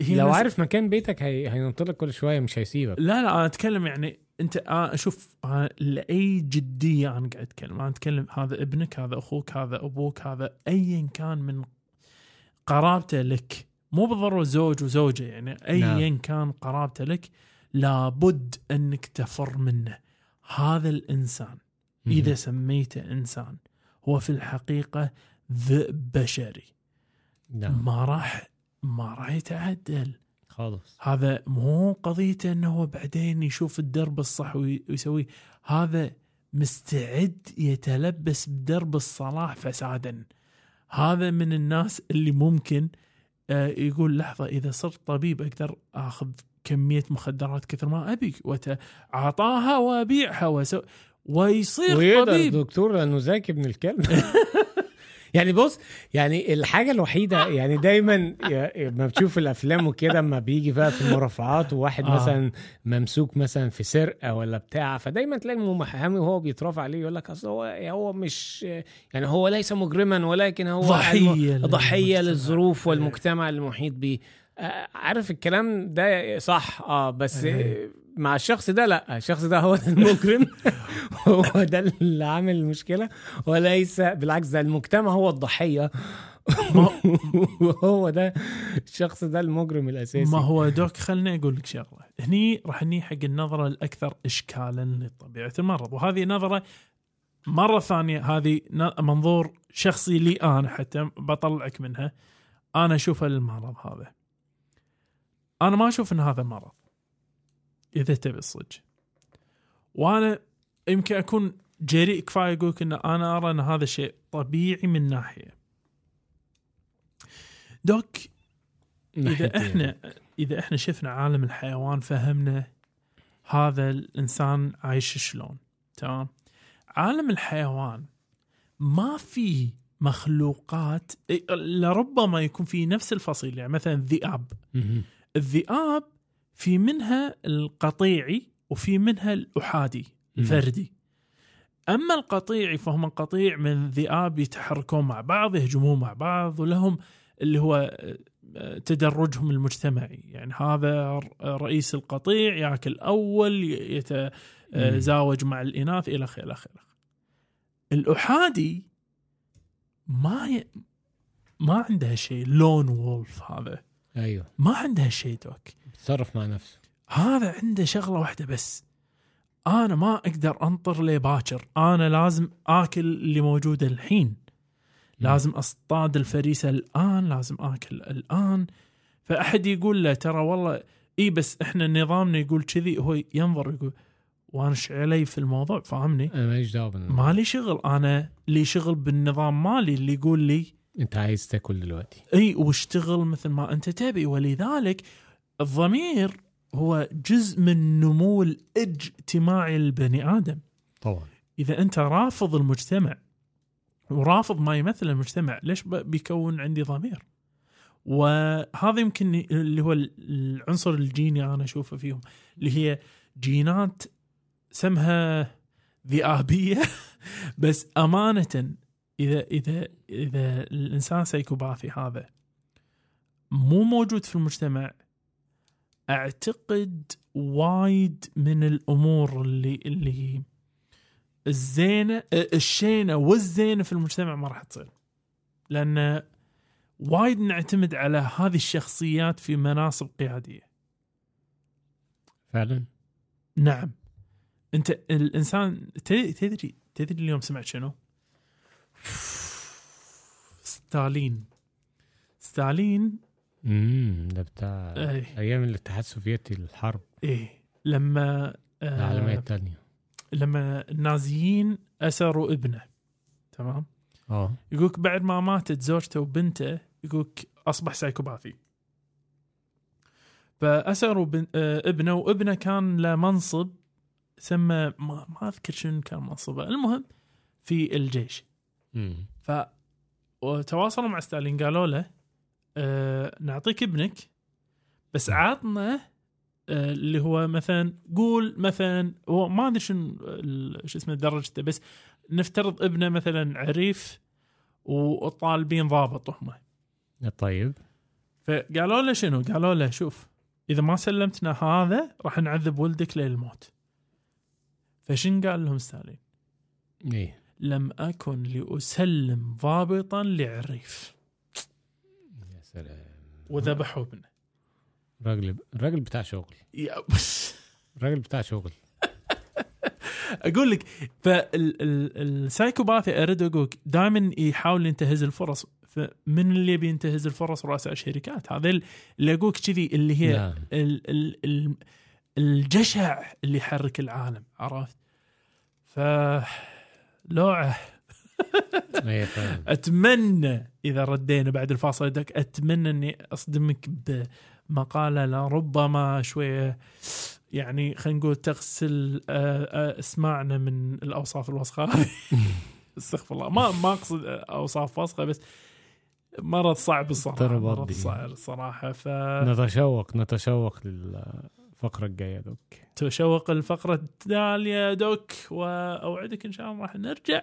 هي لو عارف مكان بيتك هي... هينطلق كل شوية مش هيسيبك. لا لا أنا أتكلم يعني أنت شوف آه لأي جدية أنا قاعد أتكلم. أنا أتكلم هذا ابنك هذا أخوك هذا أبوك هذا ايا كان من قرابته لك. مو بالضرورة زوج وزوجة يعني ايا نعم. كان قرابته لك لابد أنك تفر منه. هذا الإنسان إذا سميته إنسان هو في الحقيقة ذئب بشري. نعم. ما راح ما راح يتعدل خالص هذا مو قضيته إنه هو بعدين يشوف الدرب الصح وي- ويسويه هذا مستعد يتلبس بدرب الصلاح فسادا. هذا من الناس اللي ممكن آه، يقول لحظة إذا صرت طبيب أقدر أخذ كمية مخدرات كثر ما أبي وأعطاها وأبيعها وسو ويصير ويقدر طبيب. الدكتور لأنه ذكي ابن الكلب. يعني بص يعني الحاجة الوحيدة يعني دايما يا- ما بتشوف الأفلام وكده أما بيجي بقى في المرافعات وواحد آه. مثلا ممسوك مثلا في سرقة ولا بتاع فدايما تلاقي المحامي وهو بيترافع عليه يقول لك أصل هو هو مش يعني هو ليس مجرما ولكن هو ضحية للمجتمع. للظروف إيه. والمجتمع المحيط بيه عارف الكلام ده صح آه بس إيه. مع الشخص ده لا الشخص ده هو المجرم. هو ده اللي عامل المشكلة. وليس بالعكس ده المجتمع هو الضحية. وهو ده الشخص ده المجرم الأساسي. ما هو دوك خلني أقول لك شغلة. هني راح ني حق النظرة الأكثر إشكالا لطبيعة المرض. وهذه نظرة مرة ثانية هذه منظور شخصي لي أنا حتى بطلعك منها. أنا أشوفها للمرض هذا. أنا ما أشوف أن هذا مرض. إذا تبي الصدق وأنا يمكن أكون جريء كفاية أقول لك أن أنا أرى أن هذا شيء طبيعي من ناحية. دوك إذا إحنا إذا إحنا شفنا عالم الحيوان فهمنا هذا الإنسان عايش شلون. تمام؟ عالم الحيوان ما في مخلوقات إيه، لربما يكون في نفس الفصيل يعني مثلا الذئاب. الذئاب في منها القطيعي وفي منها الأحادي الفردي. أما القطيعي فهم قطيع من ذئاب يتحركون مع بعض يهجمون مع بعض ولهم اللي هو آه، تدرجهم المجتمعي. يعني هذا رئيس القطيع ياكل أول يتزاوج مع الإناث إلى آخره إلى آخره. الأحادي ما ي... ما عندها شيء. لون وولف هذا. أيوه. ما عندها شيء دوك. بيتصرف مع نفسه. هذا عنده شغلة واحدة بس. أنا ما أقدر أنطر لي باكر. أنا لازم آكل اللي موجود الحين. لازم أصطاد الفريسة الآن لازم آكل الآن. فأحد يقول له ترى والله إي بس إحنا نظامنا يقول كذي. هو ينظر يقول وأنا إيش علي في الموضوع؟ فاهمني؟ أنا ماليش دعوه بالنظام. مالي شغل. أنا لي شغل بالنظام مالي اللي يقول لي أنت عايز تاكل دلوقتي. إي واشتغل مثل ما أنت تبي. ولذلك الضمير هو جزء من نمو الاجتماعي للبني آدم. طبعا. إذا أنت رافض المجتمع ورافض ما يمثل المجتمع ليش بيكون عندي ضمير؟ وهذا يمكن اللي هو العنصر الجيني أنا أشوفه فيهم اللي هي جينات سمها ذئابية بس أمانة إذا إذا إذا الإنسان سيكوباثي هذا مو موجود في المجتمع أعتقد وايد من الأمور اللي اللي الزينة الشينة والزينة في المجتمع ما راح تصير. لأن وايد نعتمد على هذه الشخصيات في مناصب قيادية. فعلا؟ نعم. أنت الإنسان تدري تدري اليوم سمعت شنو؟ ستالين. ستالين امم ده بتاع أي. أيام الاتحاد السوفيتي الحرب إيه. لما العالمية آه الثانية لما النازيين أسروا ابنه. تمام؟ آه. يقولك بعد ما ماتت زوجته وبنته يقولك أصبح سايكوباثي. فأسروا. آه، ابنه وابنه كان له منصب سمى ما, ما أذكر شنو كان منصبه. المهم في الجيش. امم ف وتواصلوا مع ستالين قالوا له آه نعطيك ابنك بس عطنا آه اللي هو مثلا قول مثلا هو ما أدري شنو شو اسمه درجته بس نفترض ابنه مثلا عريف وطالبين ضابط هم طيب فقالوا له شنو؟ قالوا له شوف إذا ما سلمتنا هذا راح نعذب ولدك للموت. فشن قال لهم ستالين؟ إيه لم أكن لأسلم ضابطا لعريف سلام وذبحوا ابنه. الراجل الراجل بتاع شغل يا بس الراجل بتاع شغل أقول لك فالسايكوباثي أريد أقول دائما يحاول ينتهز الفرص فمن اللي يبي ينتهز الفرص رؤساء الشركات هذا اللي أقول كذي اللي هي نعم. ال ال ال الجشع اللي يحرك العالم عرفت؟ ف لوعة أتمنى إذا ردينا بعد الفاصل دك أتمنى إني أصدمك بمقالة لربما شوية يعني خلينا نقول تغسل آه، آه، أسماعنا من الأوصاف الوسخة. استغفر الله. ما ما أقصد أوصاف وسخة بس مرض صعب الصراحة مرض. صعب الصراحة. ف نتشوق نتشوق للفقرة الجاية دوك. تشوق الفقره التاليه دوك وأوعدك إن شاء الله راح نرجع.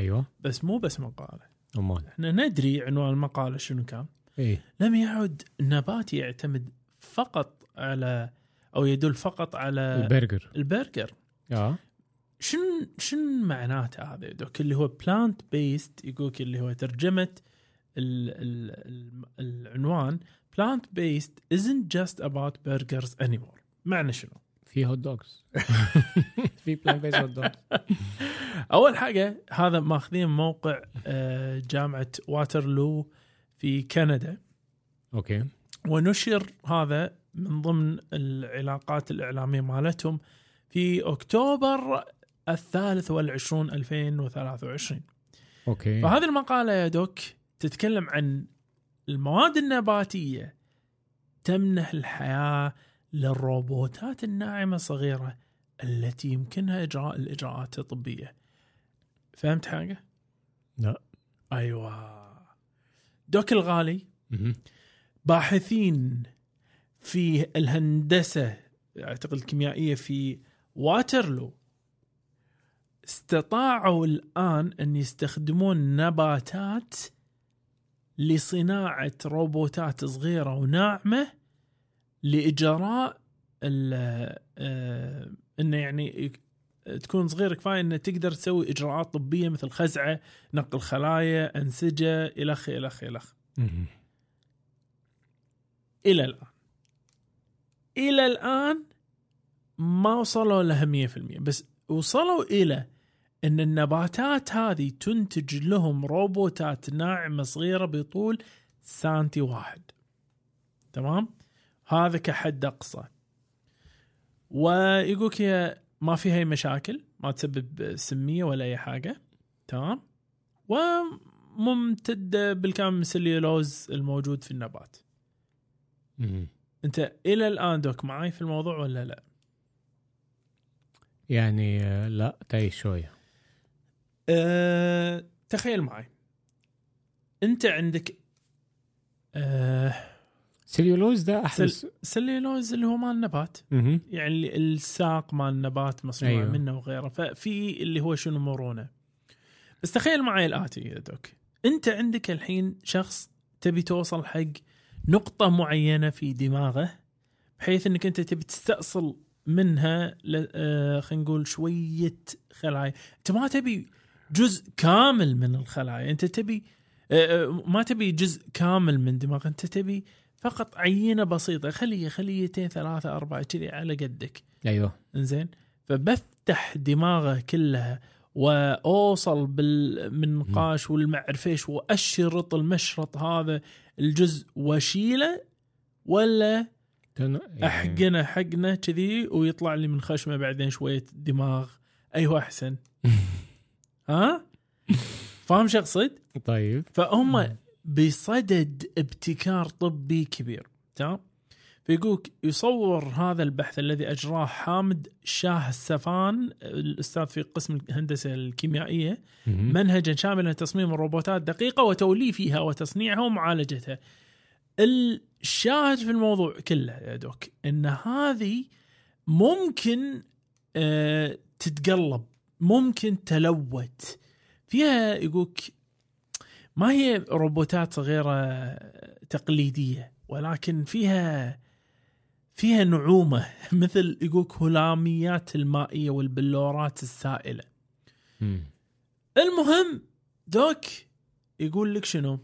أيوه. بس مو بس مقالة. أمال. إحنا ندري عنوان المقالة شنو كان. إيه. لم يعد النبات يعتمد فقط على أو يدل فقط على البرجر. البرجر. آه. شن شن معناته هذا يا دوك؟ اللي هو plant based يقولك اللي هو ترجمة ال ال ال العنوان plant based isn't just about burgers anymore. معنى شنو؟ في hot dogs في plant based أول حاجة هذا ماخذين موقع آه، جامعة واترلو في كندا. okay. ونشر هذا من ضمن العلاقات الإعلامية مالتهم في أكتوبر الثالث والعشرون 2023 أوكي. فهذه المقالة يا دوك تتكلم عن المواد النباتية تمنح الحياة للروبوتات الناعمة الصغيرة التي يمكنها إجراء الإجراءات الطبية فهمت حاجة؟ لا أيوة دوك الغالي. باحثين في الهندسة أعتقد الكيميائية في واترلو استطاعوا الآن أن يستخدمون نباتات لصناعة روبوتات صغيرة وناعمة لإجراء آه، إنه يعني تكون صغيرة كفاية إنه تقدر تسوي إجراءات طبية مثل خزعة، نقل خلايا، أنسجة الخ الخ الخ. إلى الآن. إلى الآن ما وصلوا لها 100% بس وصلوا إلى إن النباتات هذه تنتج لهم روبوتات ناعمة صغيرة بطول سانتي واحد. تمام؟ هذا كحد أقصى. ويقولك هي ما فيها أي مشاكل ما تسبب سمية ولا أي حاجة. تمام؟ وممتدة بالكامل من السليولوز الموجود في النبات. مهم. أنت إلى الآن دوك معي في الموضوع ولا لا؟ يعني آه، لا تاي شوية. أه تخيل معي أنت عندك أه سليولوز ده احدث سليلوز اللي هو مال النبات. يعني الساق مال النبات مصنوع أيوه. منه وغيره. ففي اللي هو شنو مرونه بس تخيل معي الآتي يا دوك. أنت عندك الحين شخص تبي توصل حق نقطة معينة في دماغه بحيث إنك أنت تبي تستأصل منها ل- آه، خلينا نقول شوية خلايا. أنت ما تبي جزء كامل من الخلايا. أنت تبي آه، آه، ما تبي جزء كامل من دماغ أنت تبي فقط عينة بسيطة. خليه خليتين ثلاثة أربعة كذي على قدك. أيوه. إنزين. فبفتح دماغه كلها وأوصل بالمنقاش والمعرفيش وأشرط المشرط هذا الجزء واشيله ولا يعني- أحقنه حقنه كذي ويطلع لي من خشمه بعدين شوية دماغ. أيوه أحسن. ها؟ فاهم شو اقصد؟ طيب. فهم بصدد ابتكار طبي كبير تمام فيقولك يصور هذا البحث الذي أجراه حامد شاه السفان الأستاذ في قسم الهندسة الكيميائية. منهجا شاملا لتصميم الروبوتات دقيقة وتوليفها وتصنيعها ومعالجتها. الشاهد في الموضوع كله يا دوك إن هذه ممكن آه تتقلب ممكن تلوت فيها يقولك ما هي روبوتات صغيره تقليدية ولكن فيها فيها نعومة مثل يقولك هلاميات المائية والبلورات السائلة. مم. المهم دوك يقول لك شنو؟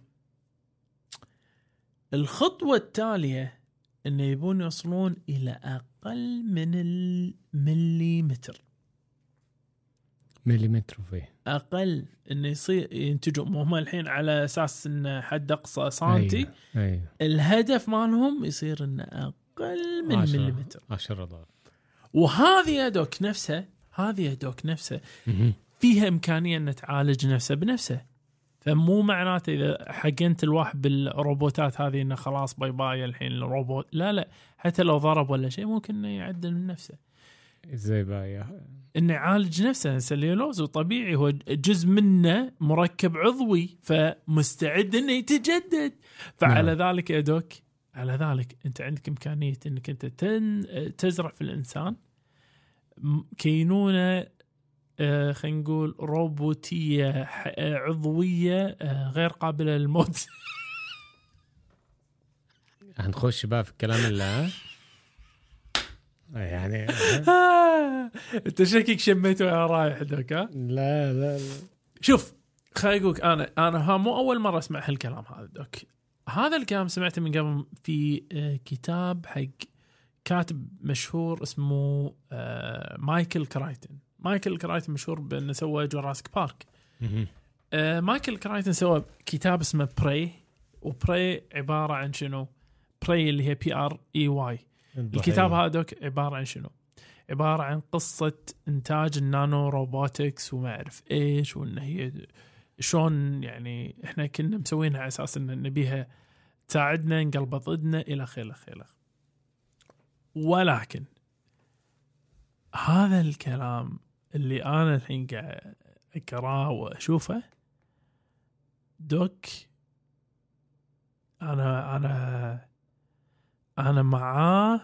الخطوة التالية انه يبون يوصلون إلى أقل من المليمتر. مليمتر فيه أقل انه يصير ينتجون هم الحين على أساس انه حد أقصى سنتي أيوه أيوه. الهدف مالهم يصير إنه أقل من عشرة. مليمتر. 10 دولار وهذه يا دوك نفسها هذه يا دوك نفسها. فيها إمكانية ان تعالج نفسه بنفسه. فمو معناته إذا حقنت الواحد بالروبوتات هذه إنه خلاص bye bye الحين الروبوت لا لا حتى لو ضرب ولا شيء ممكن إنه يعدل من نفسه. إزاي بقى يا إنه يعالج نفسه سليولوز وطبيعي هو جزء منه مركب عضوي فمستعد إنه يتجدد. فعلى ذلك يا دوك على ذلك أنت عندك إمكانية إنك أنت تن تزرع في الإنسان. كينونة آه، خلينا نقول روبوتية ح- عضوية آه، غير قابلة للموت. هنخش بقى في الكلام اللي ها؟ يعني انت شكلك شميته وأنا رايح دوك ها؟ لا لا لا. شوف خليني أقول أنا أنا ها مو أول مرة أسمع هالكلام هذا دوك. هذا الكلام سمعته من قبل في آه، كتاب حق كاتب مشهور اسمه آه، مايكل كرايتن. مايكل كرايتن مشهور بأنه سوى جوراسيك بارك. آه، مايكل كرايتن سوى كتاب اسمه Prey و Prey عبارة عن شنو؟ Prey اللي هي P R E Y الكتاب هذا دوك عبارة عن شنو؟ عبارة عن قصة إنتاج ال nano robotics وما أعرف إيش وإن هي شلون يعني إحنا كنا مسوينها على أساس إن نبيها تساعدنا نقلب ضدنا آخره إلى آخره. ولكن هذا الكلام اللي أنا الحين قاعد أقرأه وأشوفه دوك أنا أنا أنا معاه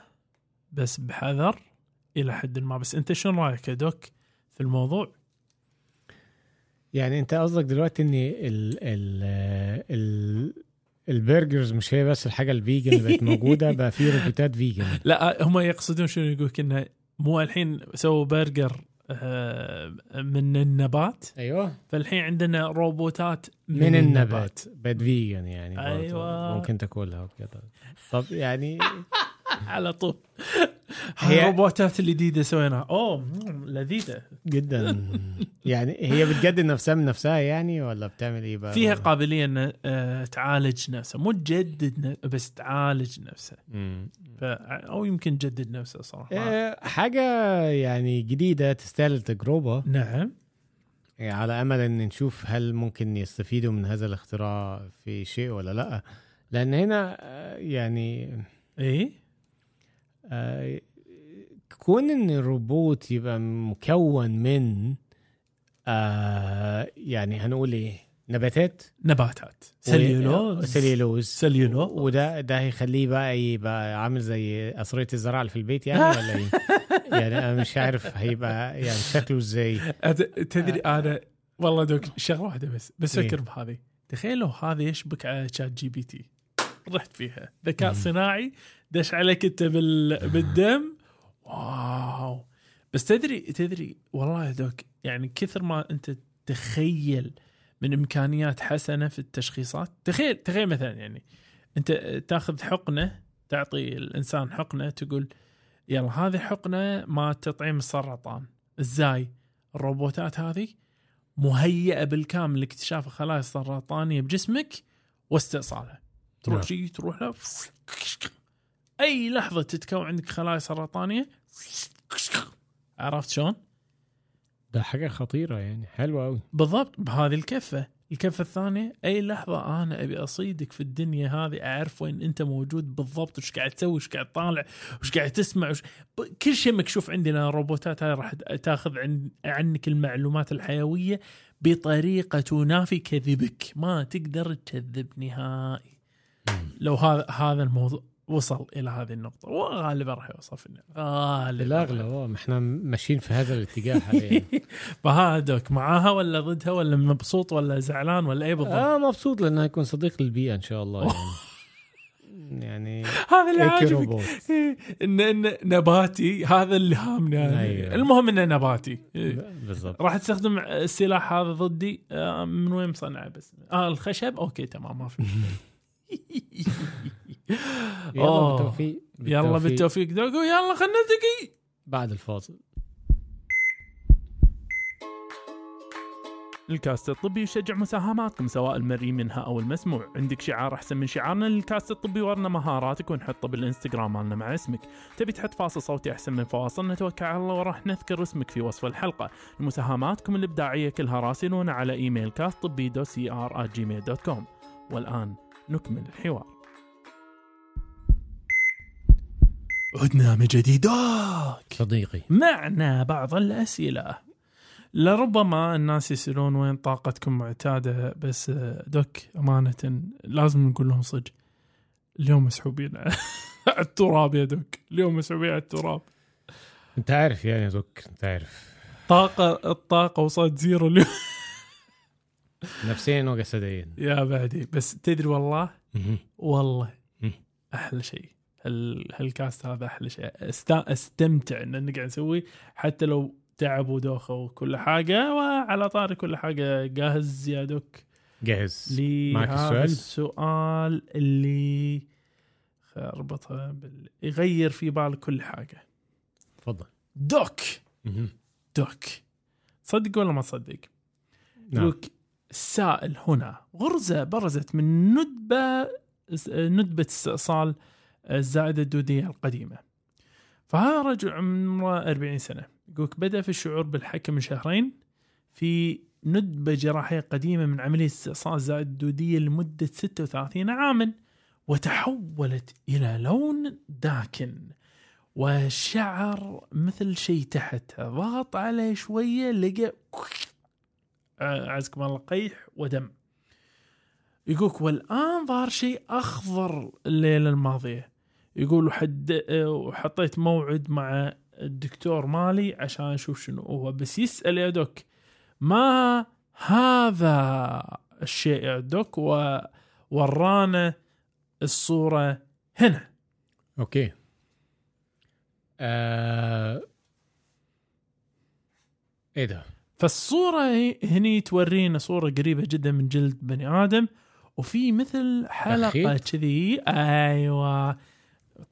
بس بحذر. إلى حد ما. بس أنت شنو رأيك يا دوك في الموضوع؟ يعني أنت قصدك دلوقتي ان ال ال ال burgers مش هي بس الحاجة ال vegan اللي بقت موجودة بقى في روبوتات vegan. لا هم يقصدون شنو؟ يقول إنه مو الحين سووا برجر آه، من النبات. أيوه. فالحين عندنا روبوتات من, من النبات بقت vegan يعني. أيوة. ممكن تاكلها وكده طب يعني على طول. هي- الروبوتات الجديده سويناها. أوه لذيذة. جدا. يعني هي بتجدد نفسها من نفسها يعني ولا بتعمل إيه بقى؟ فيها قابلية إن آه، تعالج نفسها. مو تجدد ن- بس تعالج نفسها. أو يمكن تجدد نفسها صراحة. آه، حاجة يعني جديدة تستاهل التجربه نعم. يعني على أمل إن نشوف هل ممكن يستفيدوا من هذا الاختراع في شيء ولا لأ. لأن هنا آه، يعني إيه؟ كون إن الروبوت يبقى مكون من آه يعني هنقول إيه نباتات؟ نباتات. سليولوز. سليولوز. سليولوز. وده ده هيخليه بقى يبقى عامل زي قصرية الزراعة اللي في البيت يعني ولا إيه؟ يعني أنا مش عارف هيبقى يعني شكله إزاي. تدري أنا والله دوك شغلة واحدة بس بس إيه. فكر بهذه. تخيل لو هذا يشبك على ChatGPT رحت فيها. ذكاء صناعي دش عليك انت بال... بالدم. wow. بس تدري تدري والله يا دوك يعني كثر ما انت تخيل من إمكانيات حسنة في التشخيصات. تخيل تخيل مثلا يعني انت تاخذ حقنة تعطي الإنسان حقنة تقول يلا هذه حقنة ما تطعيم السرطان. إزاي؟ الروبوتات هذه مهيئة بالكامل لاكتشاف الخلايا السرطانية بجسمك واستئصالها. تروح نعم. شي تروح له أي لحظة تتكون عندك خلايا سرطانيه عرفت شلون؟ ده حاجة خطيرة يعني حلوة قوي بالضبط بهذه الكفة. الكفة الثانية أي لحظة أنا أبي أصيدك في الدنيا هذه أعرف وين أنت موجود بالضبط وش قاعد تسوي وش قاعد طالع وش قاعد تسمع وش كل شيء مكشوف عندنا الروبوتات هاي راح تاخذ عن عنك المعلومات الحيوية بطريقة تنافي كذبك. ما تقدر تكذب نهائي. لو هذا هذا الموضوع وصل إلى هذه النقطة. وغالبا راح يوصل في النهاية. غالبا. بالاغلب إحنا ماشيين في هذا الاتجاه حاليا. فهادوك معاها ولا ضدها ولا مبسوط ولا زعلان ولا إيه بالضبط؟ آه مبسوط لأنه هيكون صديق للبيئة إن شاء الله يعني. يعني هذا اللي عاجبك. ان إن نباتي هذا اللي هامني. أنا. أيوة. المهم إنه نباتي. بالضبط. راح تستخدم السلاح هذا ضدي آه، من وين مصنعه بس؟ آه الخشب؟ okay تمام ما في يلا أوه. بالتوفيق. يلا بالتوفيق. يلا خلينا نلتقي. بعد الفاصل. الكاست الطبي يشجع مساهماتكم سواء المرئي منها أو المسموع. عندك شعار أحسن من شعارنا؟ للكاست الطبي ورنا مهاراتك ونحطه بالإنستغرام مالنا مع اسمك. تبي تحط فاصل صوتي أحسن من فواصل نتوكل على الله وراح نذكر اسمك في وصف الحلقة. مساهماتكم الإبداعية كلها راسلونا على إيميل كاست طبي دو سي ار Gmail dot com والآن نكمل الحوار. عدنا من جديد صديقي. معنا بعض الأسئلة. لربما الناس يسألون وين طاقتكم معتادة بس دوك أمانة لازم نقول لهم صدق. اليوم مسحوبين على التراب يا دوك. اليوم مسحوبين على التراب. انت عارف يعني يا دوك انت عارف. طاقة الطاقة وصلت زيرو اليوم. نفسيا وجسديا يا بعدي. بس تدري والله. والله. أحلى شيء. هال cast هذا أحلى شيء. است... أستمتع إن نقعد نسوي حتى لو تعب ودوخه وكل حاجة وعلى طاري كل حاجة. جاهز يا دوك؟ جاهز. معك السؤال؟ السؤال اللي اربطها بال... يغير في بالك كل حاجة. تفضل. دوك. دوك. صدق ولا ما تصدق؟ نعم. يقولك السائل هنا غرزة برزت من ندبة ندبة استئصال الزائدة الدودية القديمة. فهذا رجل عمره 40 سنة. يقولك بدأ في الشعور بالحكة من شهرين في ندبة جراحية قديمة من عملية استئصال الزائدة الدودية لمدة 36 عاما وتحولت إلى لون داكن وشعر مثل شيء تحتها ضغط عليه شوية لقى عزكم الله قيح ودم. يقولك والآن ظهر شيء أخضر الليلة الماضية. يقول وحد وحطيت موعد مع الدكتور مالي عشان أشوف شنو هو. بس يسأل يا دوك ما هذا الشيء يا دوك؟ وورانا الصورة هنا. أوكي. آه... إيه ده؟ فالصورة هي- هني تورينا صورة قريبة جدا من جلد بني آدم وفي مثل خيط؟ كذي. أيوة.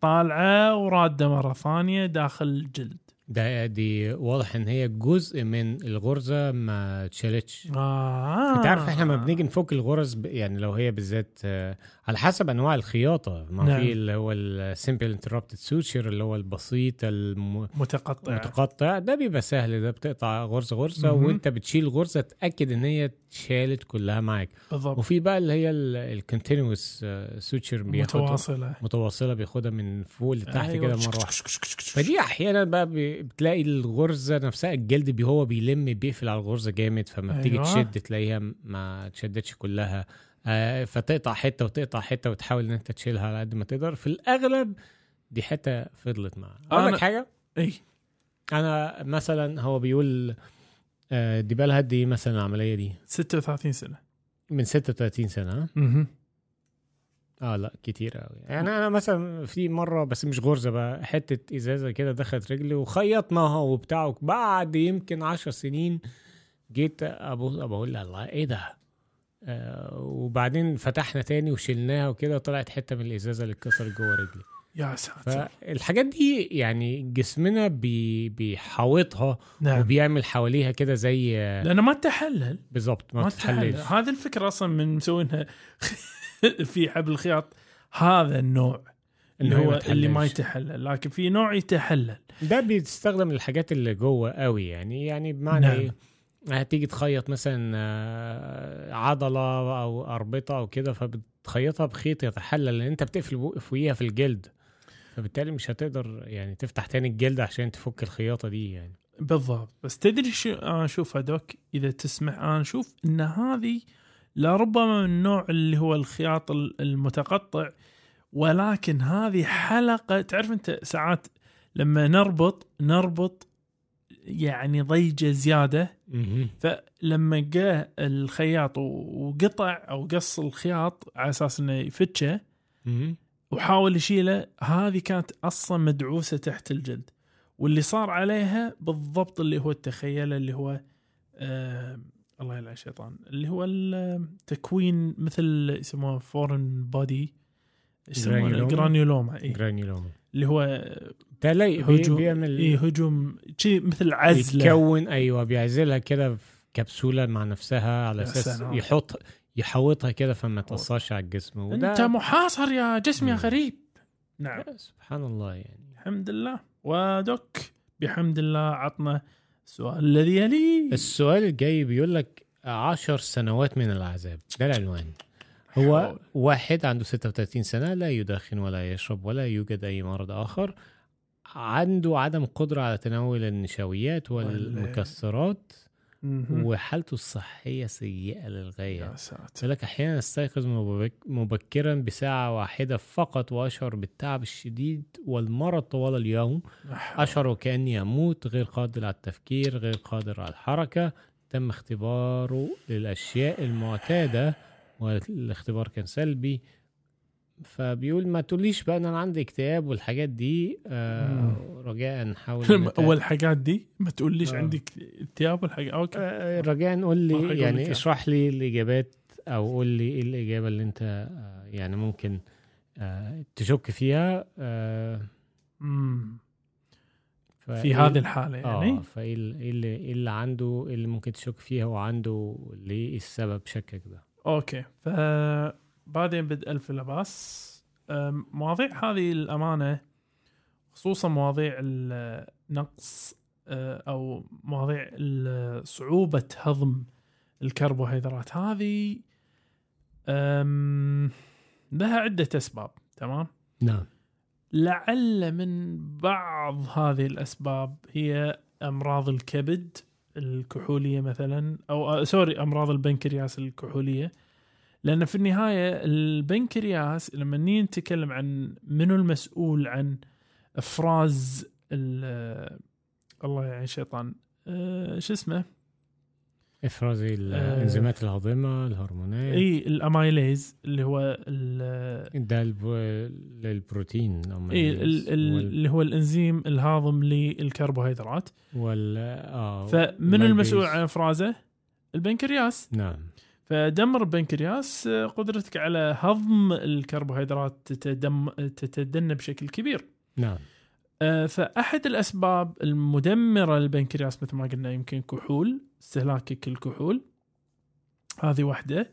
طالعة ورادة مرة ثانية داخل الجلد ده دي واضح إن هي جزء من الغرزة ما اتشالتش آه. أنت عارف إحنا لما بنيجي نفك الغرز ب- يعني لو هي بالذات آه، على حسب أنواع الخياطة ما نعم. في اللي هو ال simple interrupted suture اللي هو البسيط الم... متقطع متقطع ده بيبقى سهل ده بتقطع غرزة غرزه. وأنت بتشيل غرزة تأكد إن هي اتشالت كلها معاك. بالضبط. وفي بقى اللي هي ال continuous سوتشر بياخدها. متواصلة. متواصلة بياخدها من فوق لتحت أيوة. كده مرة واحدة. فدي أحيانا بقى بتلاقي الغرزة نفسها الجلد بي هو بيلم بيقفل على الغرزة جامد فما بتيجي أيوة. تشد تلاقيها ما تشدتش كلها. آه، فتقطع حتة وتقطع حتة وتحاول إن أنت تشيلها على قد ما تقدر. في الأغلب دي حتة فضلت معاه أقول لك حاجة؟ اي أنا مثلا هو بيقول آه، دي بقى لها قد إيه مثلا العملية دي. 36 سنة. من 36 سنة ها؟ مهم. آه لا كتير قوي يعني أنا مثلا في مرة بس مش غرزة بقى حتة إزازة كده دخلت رجلي وخيطناها وبتاع بعد يمكن عشر سنين جيت ابص بقول الله إيه ده؟ آه وبعدين فتحنا تاني وشلناها وكده طلعت حتة من الإزازة اللي اتكسرت جوه رجلي. يا ساتر. فالحاجات دي يعني جسمنا بي بيحاوطها نعم. وبيعمل حواليها كده زي لأنه ما تحلل. بالظبط ما ما بتتحللش تحلل. هذه الفكرة أصلا من مسوينها في حبل الخياط. هذا النوع اللي هو ما اللي ما. يتحلل. لكن في نوع يتحلل. ده بيستخدم الحاجات اللي جوه قوي يعني يعني بمعنى نعم. إيه؟ هتيجي تخيط مثلا آه، عضلة أو أربطة أو كده فبتخيطها بخيط يتحلل لأن أنت بتقفل فوقيها في الجلد. فبالتالي مش هتقدر يعني تفتح تاني الجلد عشان تفك الخياطة دي يعني بالضبط بس تدري شو أنا أشوف هذوك إذا تسمح أنا أشوف إن هذه لربما من النوع اللي هو الخياط ال- المتقطع ولكن هذه حلقة تعرف أنت ساعات لما نربط نربط يعني ضيجة زيادة. فلما جاء الخياط وقطع أو قص الخياط على أساس إنه يفتشه. وحاول يشيله هذه كانت أصلا مدعوسة تحت الجلد واللي صار عليها بالضبط اللي هو التخيله اللي هو آه الله يلعن الشيطان اللي هو التكوين مثل يسموه foreign body يسمونه؟ granuloma إيه. granuloma اللي هو بي- هجوم بيعمل إيه هجوم شيء مثل عزلة يتكون أيوه بيعزلها كده في كبسولة مع نفسها على أساس سلام. يحط يحوطها كده فما تاثرش على الجسم وده أنت محاصر يا جسم يا. غريب. نعم. سبحان الله يعني. الحمد لله. ودك بحمد الله عطنا السؤال الذي يليه السؤال الجاي بيقول لك عشر سنوات من العذاب. ده العنوان. هو حول. واحد عنده 36 سنة لا يدخن ولا يشرب ولا يوجد أي مرض آخر. عنده عدم قدرة على تناول النشويات والمكسرات. وحالته الصحية سيئة للغاية. يا ساتر. يقول لك أحيانا أستيقظ مبك- مبكرا بساعة واحدة فقط وأشعر بالتعب الشديد والمرض طوال اليوم. أشعر وكأني أموت غير قادر على التفكير غير قادر على الحركة. تم اختباره للأشياء المعتادة والاختبار كان سلبي. فبيقول ما تقوليش بقى إن أنا عندي اكتئاب والحاجات دي. آه رجاء حاول إن أنت- اول الحاجات دي ما تقوليش آه. عندك اكتئاب والحاجة. okay. آه، رجاء قول لي يعني. اشرح لي الإجابات أو قول لي إيه الإجابة اللي أنت آه، يعني ممكن آه، تشك فيها. آه، في هذه الحالة يعني؟ آه فايه إيه اللي إيه اللي عنده إيه اللي ممكن تشك فيها وعنده ليه السبب شكك ده؟ okay. فبعدين بدء الف لباس مواضيع هذه الأمانة خصوصا مواضيع النقص أه، أو مواضيع صعوبة هضم الكربوهيدرات هذه لها عدة أسباب تمام؟ نعم. لعل من بعض هذه الأسباب هي أمراض الكبد الكحولية مثلا أو آه، سوري أمراض البنكرياس الكحولية. لأن في النهاية البنكرياس لما نيجي نتكلم عن منو المسؤول عن إفراز ال- الله يلعن الشيطان آه، شو اسمه إفراز آه. الإنزيمات الهاضمة الهرمونات إي ال amylase اللي هو ال- ده الب- للبروتين أو إي اللي هو الإنزيم الهاضم للكربوهيدرات وال آه فمن. المسؤول عن إفرازه؟ البنكرياس نعم فدمر البنكرياس آه، قدرتك على هضم الكربوهيدرات تتدم تتدنى بشكل كبير. نعم. آه، فأحد الأسباب المدمرة للبنكرياس مثل ما قلنا يمكن كحول استهلاكك الكحول هذه واحدة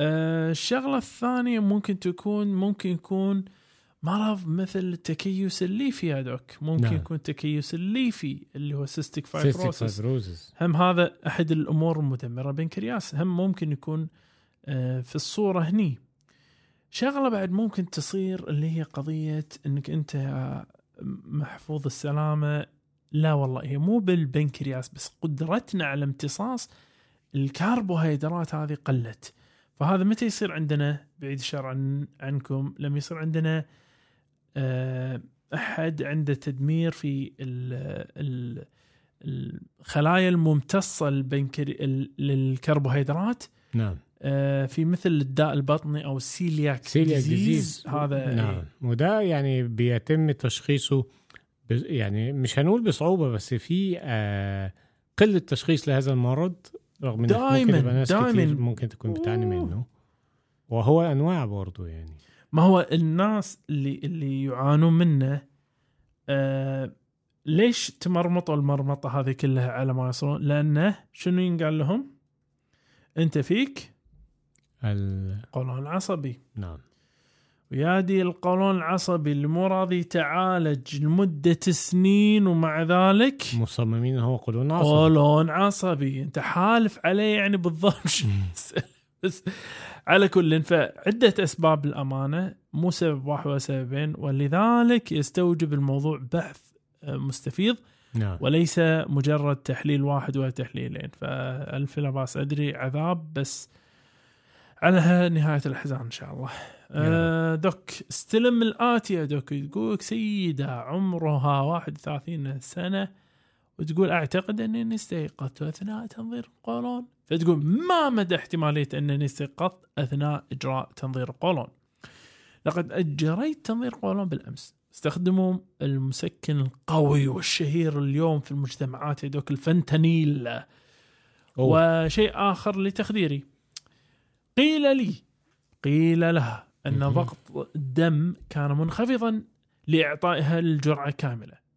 آه، الشغلة الثانية ممكن تكون ممكن يكون مرض مثل التكيس الليفي يا دوك. ممكن نعم. يكون تكيس الليفي اللي هو cystic fibrosis هم هذا أحد الأمور المدمرة بنكرياس هم ممكن يكون آه، في الصورة هني. شغلة بعد ممكن تصير اللي هي قضية إنك أنت يا محفوظ السلامة. لا والله هي مو بالبنكرياس بس قدرتنا على امتصاص الكربوهيدرات هذه قلت. فهذا متى يصير عندنا؟ بعيد الشر عن عنكم. لما يصير عندنا آه، أحد عنده تدمير في ال ال الخلايا الممتصة للكربوهيدرات. نعم. آه، في مثل الداء البطني أو ال celiac celiac. disease هذا نعم. وده يعني بيتم تشخيصه يعني مش هنقول بصعوبة بس في آه قلة تشخيص لهذا المرض رغم إن ممكن يبقى ناس دايماً. كتير ممكن تكون بتعاني. منه. وهو أنواع برضه يعني. ما هو الناس اللي اللي يعانون منه آه ليش تمرمطوا المرمطة هذه كلها على ما يصلون؟ لأنه شنو ينقال لهم؟ أنت فيك ال... قولون عصبي نعم ويا دي القولون العصبي اللي مو راضي يتعالج لمدة سنين ومع ذلك مصممين هو قولون عصبي قولون عصبي أنت حالف عليه يعني بالضبط. بس على كل فعدة أسباب الأمانة مو سبب واحد ولا سببين ولذلك يستوجب الموضوع بحث آه، مستفيض. نعم. وليس مجرد تحليل واحد ولا تحليلين. فألف لا بأس أدري عذاب بس على نهاية الأحزان إن شاء الله. آه دوك استلم الاتي يا دوك. يقولك سيدة عمرها 31 سنة وتقول أعتقد أنني استيقظت اثناء تنظير القولون. فتقول ما مدى احتمالية أنني استيقظت أثناء إجراء تنظير القولون؟ لقد أجريت تنظير قولون بالأمس. استخدموا المسكن القوي والشهير اليوم في المجتمعات يا دوك الفنتانيل. أوه. وشيء آخر لتخديري. قيل لي قيل لها أن مهم. ضغط الدم كان منخفضا لإعطائها الجرعة كاملة.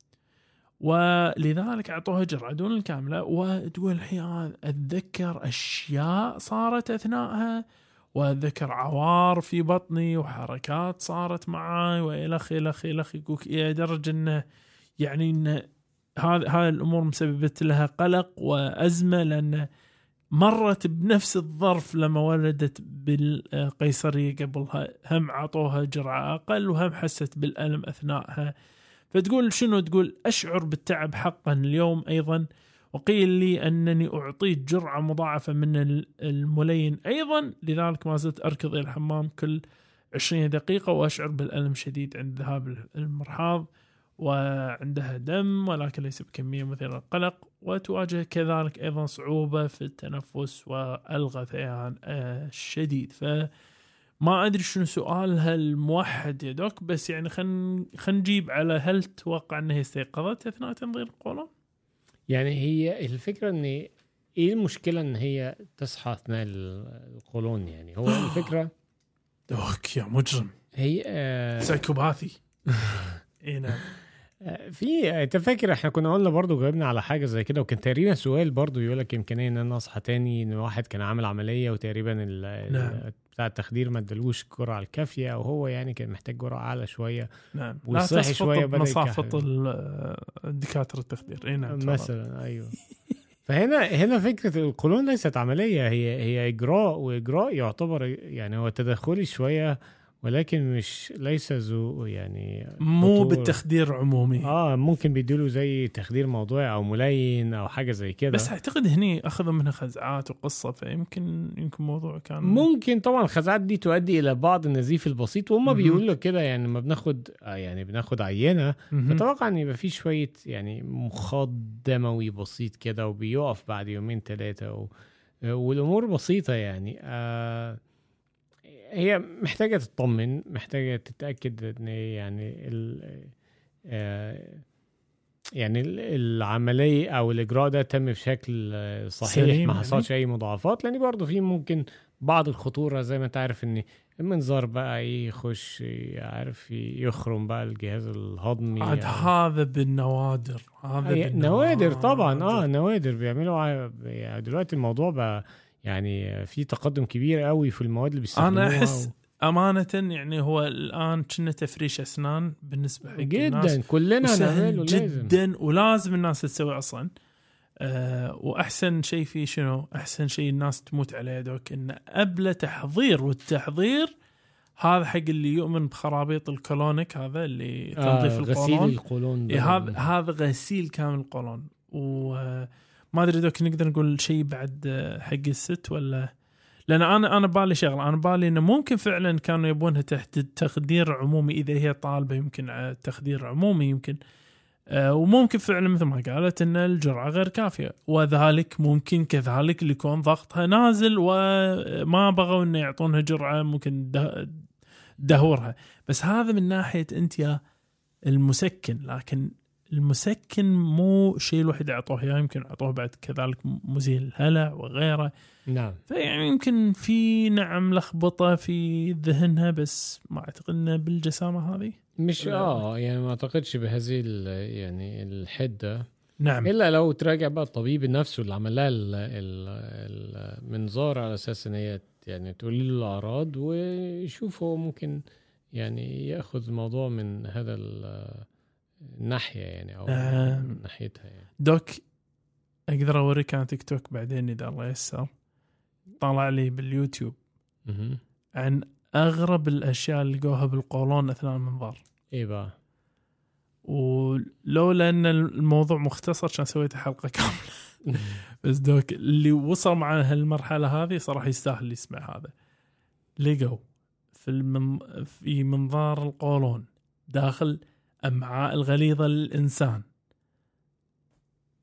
ولذلك أعطوها جرعه دون الكاملة. وتقول الحين أتذكر أشياء صارت أثناءها وأتذكر عوار في بطني وحركات صارت معي وإلخ إلخ إلخ يقول إلى درجة إنه يعني إن هذه هذه الأمور مسببت لها قلق وأزمة لأن مرت بنفس الظرف لما ولدت بالقيصرية قبلها. هم عطوها جرعه أقل وهم حست بالألم أثناءها. فتقول شنو تقول؟ أشعر بالتعب حقا اليوم أيضا وقيل لي أنني أعطيت جرعة مضاعفة من ال- الملين أيضا لذلك ما زلت أركض إلى الحمام كل 20 دقيقة وأشعر بالألم شديد عند ذهاب المرحاض وعندها دم ولكن ليس بكمية مثيرة للقلق وتواجه كذلك أيضا صعوبة في التنفس والغثيان آه، الشديد ف ما أدري شنو سؤالها الموحد يا دوك بس يعني خلينا خلينا نجيب على هل تتوقع إنها استيقظت أثناء تنظير القولون؟ يعني هي الفكرة إن إيه المشكلة إن هي تصحى أثناء ال- القولون يعني هو الفكرة دوك يا مجرم هي آه سايكوباثي إي نعم آه، في أنت فاكر إحنا كنا قلنا برضو جاوبنا على حاجة زي كده وكان تقريبا سؤال برضو يقول لك امكانيه إن أنا أصحى تاني إن واحد كان عامل عملية وتقريبا ال- نعم. بتاع التخدير ما ادالوش الجرعه الكافية أو هو يعني كان محتاج جرعه أعلى شوية نعم بدأ بمصافة يكحل. ال- الدكاتره التخدير اي نعم. مثلا أيوه فهنا هنا فكرة القولون ليست عملية هي هي إجراء وإجراء يعتبر يعني هو تدخلي شوية ولكن مش ليس ذو يعني مو خطورة. بالتخدير عمومي آه ممكن بيديله زي تخدير موضوعي أو ملين أو حاجة زي كده بس أعتقد هني أخذوا منها خزعات وقصة فيمكن يمكن موضوع كان ممكن طبعا الخزعات دي تؤدي إلى بعض النزيف البسيط وهم. بيقولوا كده يعني لما بناخد آه يعني بناخد عينة مهم. أتوقع ان يبقى في شوية يعني مخاط دموي بسيط كده وبيقف بعد يومين ثلاثة و... والأمور بسيطة يعني آه هي محتاجة تطمن محتاجة تتأكد إن يعني ال... آه يعني ال- العملية أو الإجراء ده تم بشكل صحيح ما يعني؟ حصلش أي مضاعفات لأن برضه في ممكن بعض الخطورة زي ما أنت عارف إن المنظار بقى يخش عارف يخرم بقى الجهاز الهضمي عاد أو- هذا بالنوادر هذا بالنوادر نوادر طبعا آه نوادر بيعملوا يعني دلوقتي الموضوع بقى يعني في تقدم كبير قوي في المواد اللي بيستخدموها أنا أحس و... أمانة يعني هو الآن كنا تفريش أسنان بالنسبة حق الناس. جدا كلنا نعمله وسهل لازم جدا ولازم الناس تسوي أصلا. أه وأحسن شيء فيه شنو؟ أحسن شيء الناس تموت عليه دوك انه ابله تحضير والتحضير هذا حق اللي يؤمن بخرابيط الكولونيك هذا اللي تنظيف آه القولون. غسيل القولون. إيه هذا هذا غسيل كامل القولون. وما أدري دوك نقدر نقول شيء بعد آه، حق الست ولا؟ لأن أنا أنا بالي شغلة أنا بالي إنه ممكن فعلا كانوا يبونها تحت تخدير عمومي إذا هي طالبة يمكن على تخدير عمومي يمكن. آه، وممكن فعلا مثل ما قالت إن الجرعة غير كافية. وذلك ممكن كذلك يكون ضغطها نازل وما بغوا إنه يعطونها جرعة ممكن ده- دهورها. بس هذا من ناحية أنت يا المسكن لكن المسكن مو شيء الوحيد اللي أعطوه اياه يمكن أعطوه بعد كذلك مزيل الهلع وغيره. نعم. فيعني يمكن في نعم لخبطة في ذهنها بس ما أعتقد إنه بالجسامة هذه. مش. آه يعني ما أعتقدش بهذه يعني الحدة. نعم. إلا لو تراجع بقى الطبيب نفسه اللي عمل لها ال- ال- المنظار على أساس إن هي يعني تقول له الأعراض ويشوف هو ممكن يعني يأخذ الموضوع من هذا الناحيه يعني أو. من ناحيتها يعني. دوك أقدر أوريك على تيك توك بعدين إذا الله يسر. طلع لي باليوتيوب. عن أغرب الأشياء اللي لقوها بالقولون أثناء المنظار بقى ولولا ان الموضوع مختصر كان سويت حلقة كاملة. بس دوك اللي وصل معنا هالمرحلة هذه صراحة يستاهل يسمع هذا. لقوا في المن... في منظار القولون داخل أمعاء الغليظه للانسان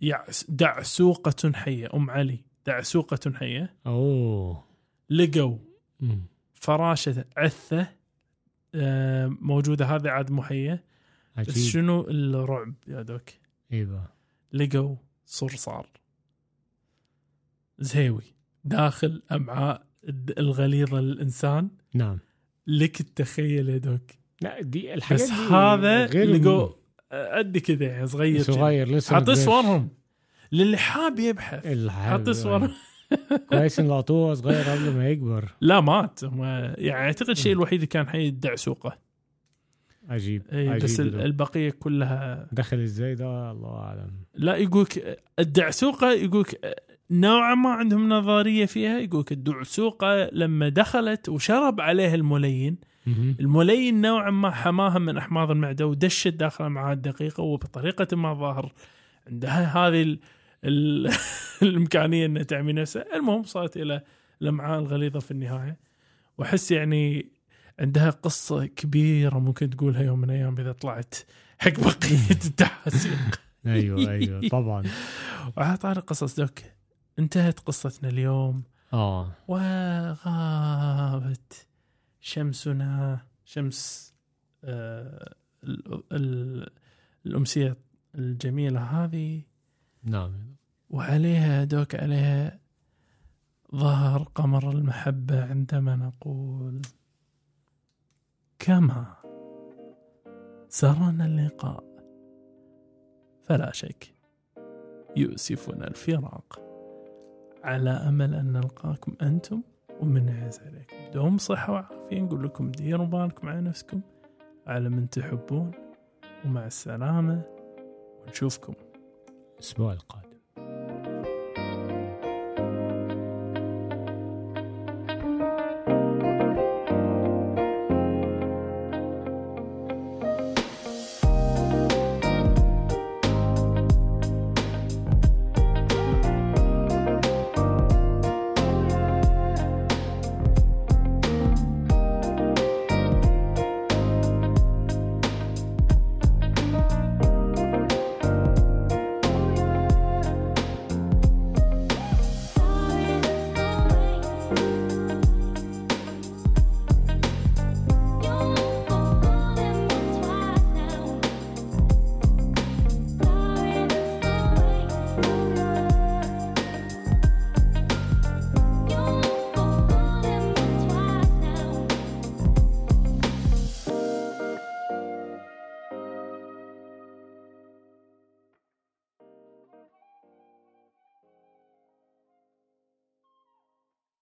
يعس... دعسوقه حية. أم علي دعسوقه حية. أوه. لقوا مم. فراشة عثة آه، موجودة. هذه عاد مو حية. بس عجيب شنو الرعب يا دوك؟ إيوه. لقوا صرصار زهيوي داخل أمعاء الغليظه للانسان نعم. لك التخيل يا دوك. لا دي الحاجات بس دي هذا لقوا قد كذا يعني صغير. صغير لسه حاطين ما كبرش. صورهم. للي حاب يبحث الحاب حاطين صور كويس ان لقطوه صغير قبل ما يكبر. لا مات. هم يعني أعتقد الشيء الوحيد اللي كان حي الدعسوقه عجيب إي، عجيب بس ده. البقية كلها دخل إزاي ده؟ الله أعلم. لا يقولك الدعسوقه يقولك نوعا ما عندهم نظرية فيها. يقولك الدعسوقه لما دخلت وشرب عليها الملين الملين نوعا ما حماها من أحماض المعدة ودشت داخل الامعاء الدقيقة وبطريقة ما ظهر عندها هذه ال... ال... الإمكانية إنها تعمي نفسها. المهم صارت إلى الأمعاء الغليظة في النهاية. وأحس يعني عندها قصة كبيرة ممكن تقولها يوم من الأيام إذا طلعت حق بقية التحاسيق. أيوه أيوه طبعا. وعلى طاري قصص. دوك انتهت قصتنا اليوم. آه. وغابت. شمسنا شمس آه ال- ال- الأمسية الجميلة هذه. نعم. وعليها دوك عليها ظهر قمر المحبة عندما نقول كما سرنا اللقاء. فلا شك يؤسفنا الفراق على أمل أن نلقاكم أنتم ومن عليكم. دوم صحة وعافية. نقول لكم ديروا بالكم على نفسكم على من تحبون ومع السلامة ونشوفكم. الأسبوع القادم.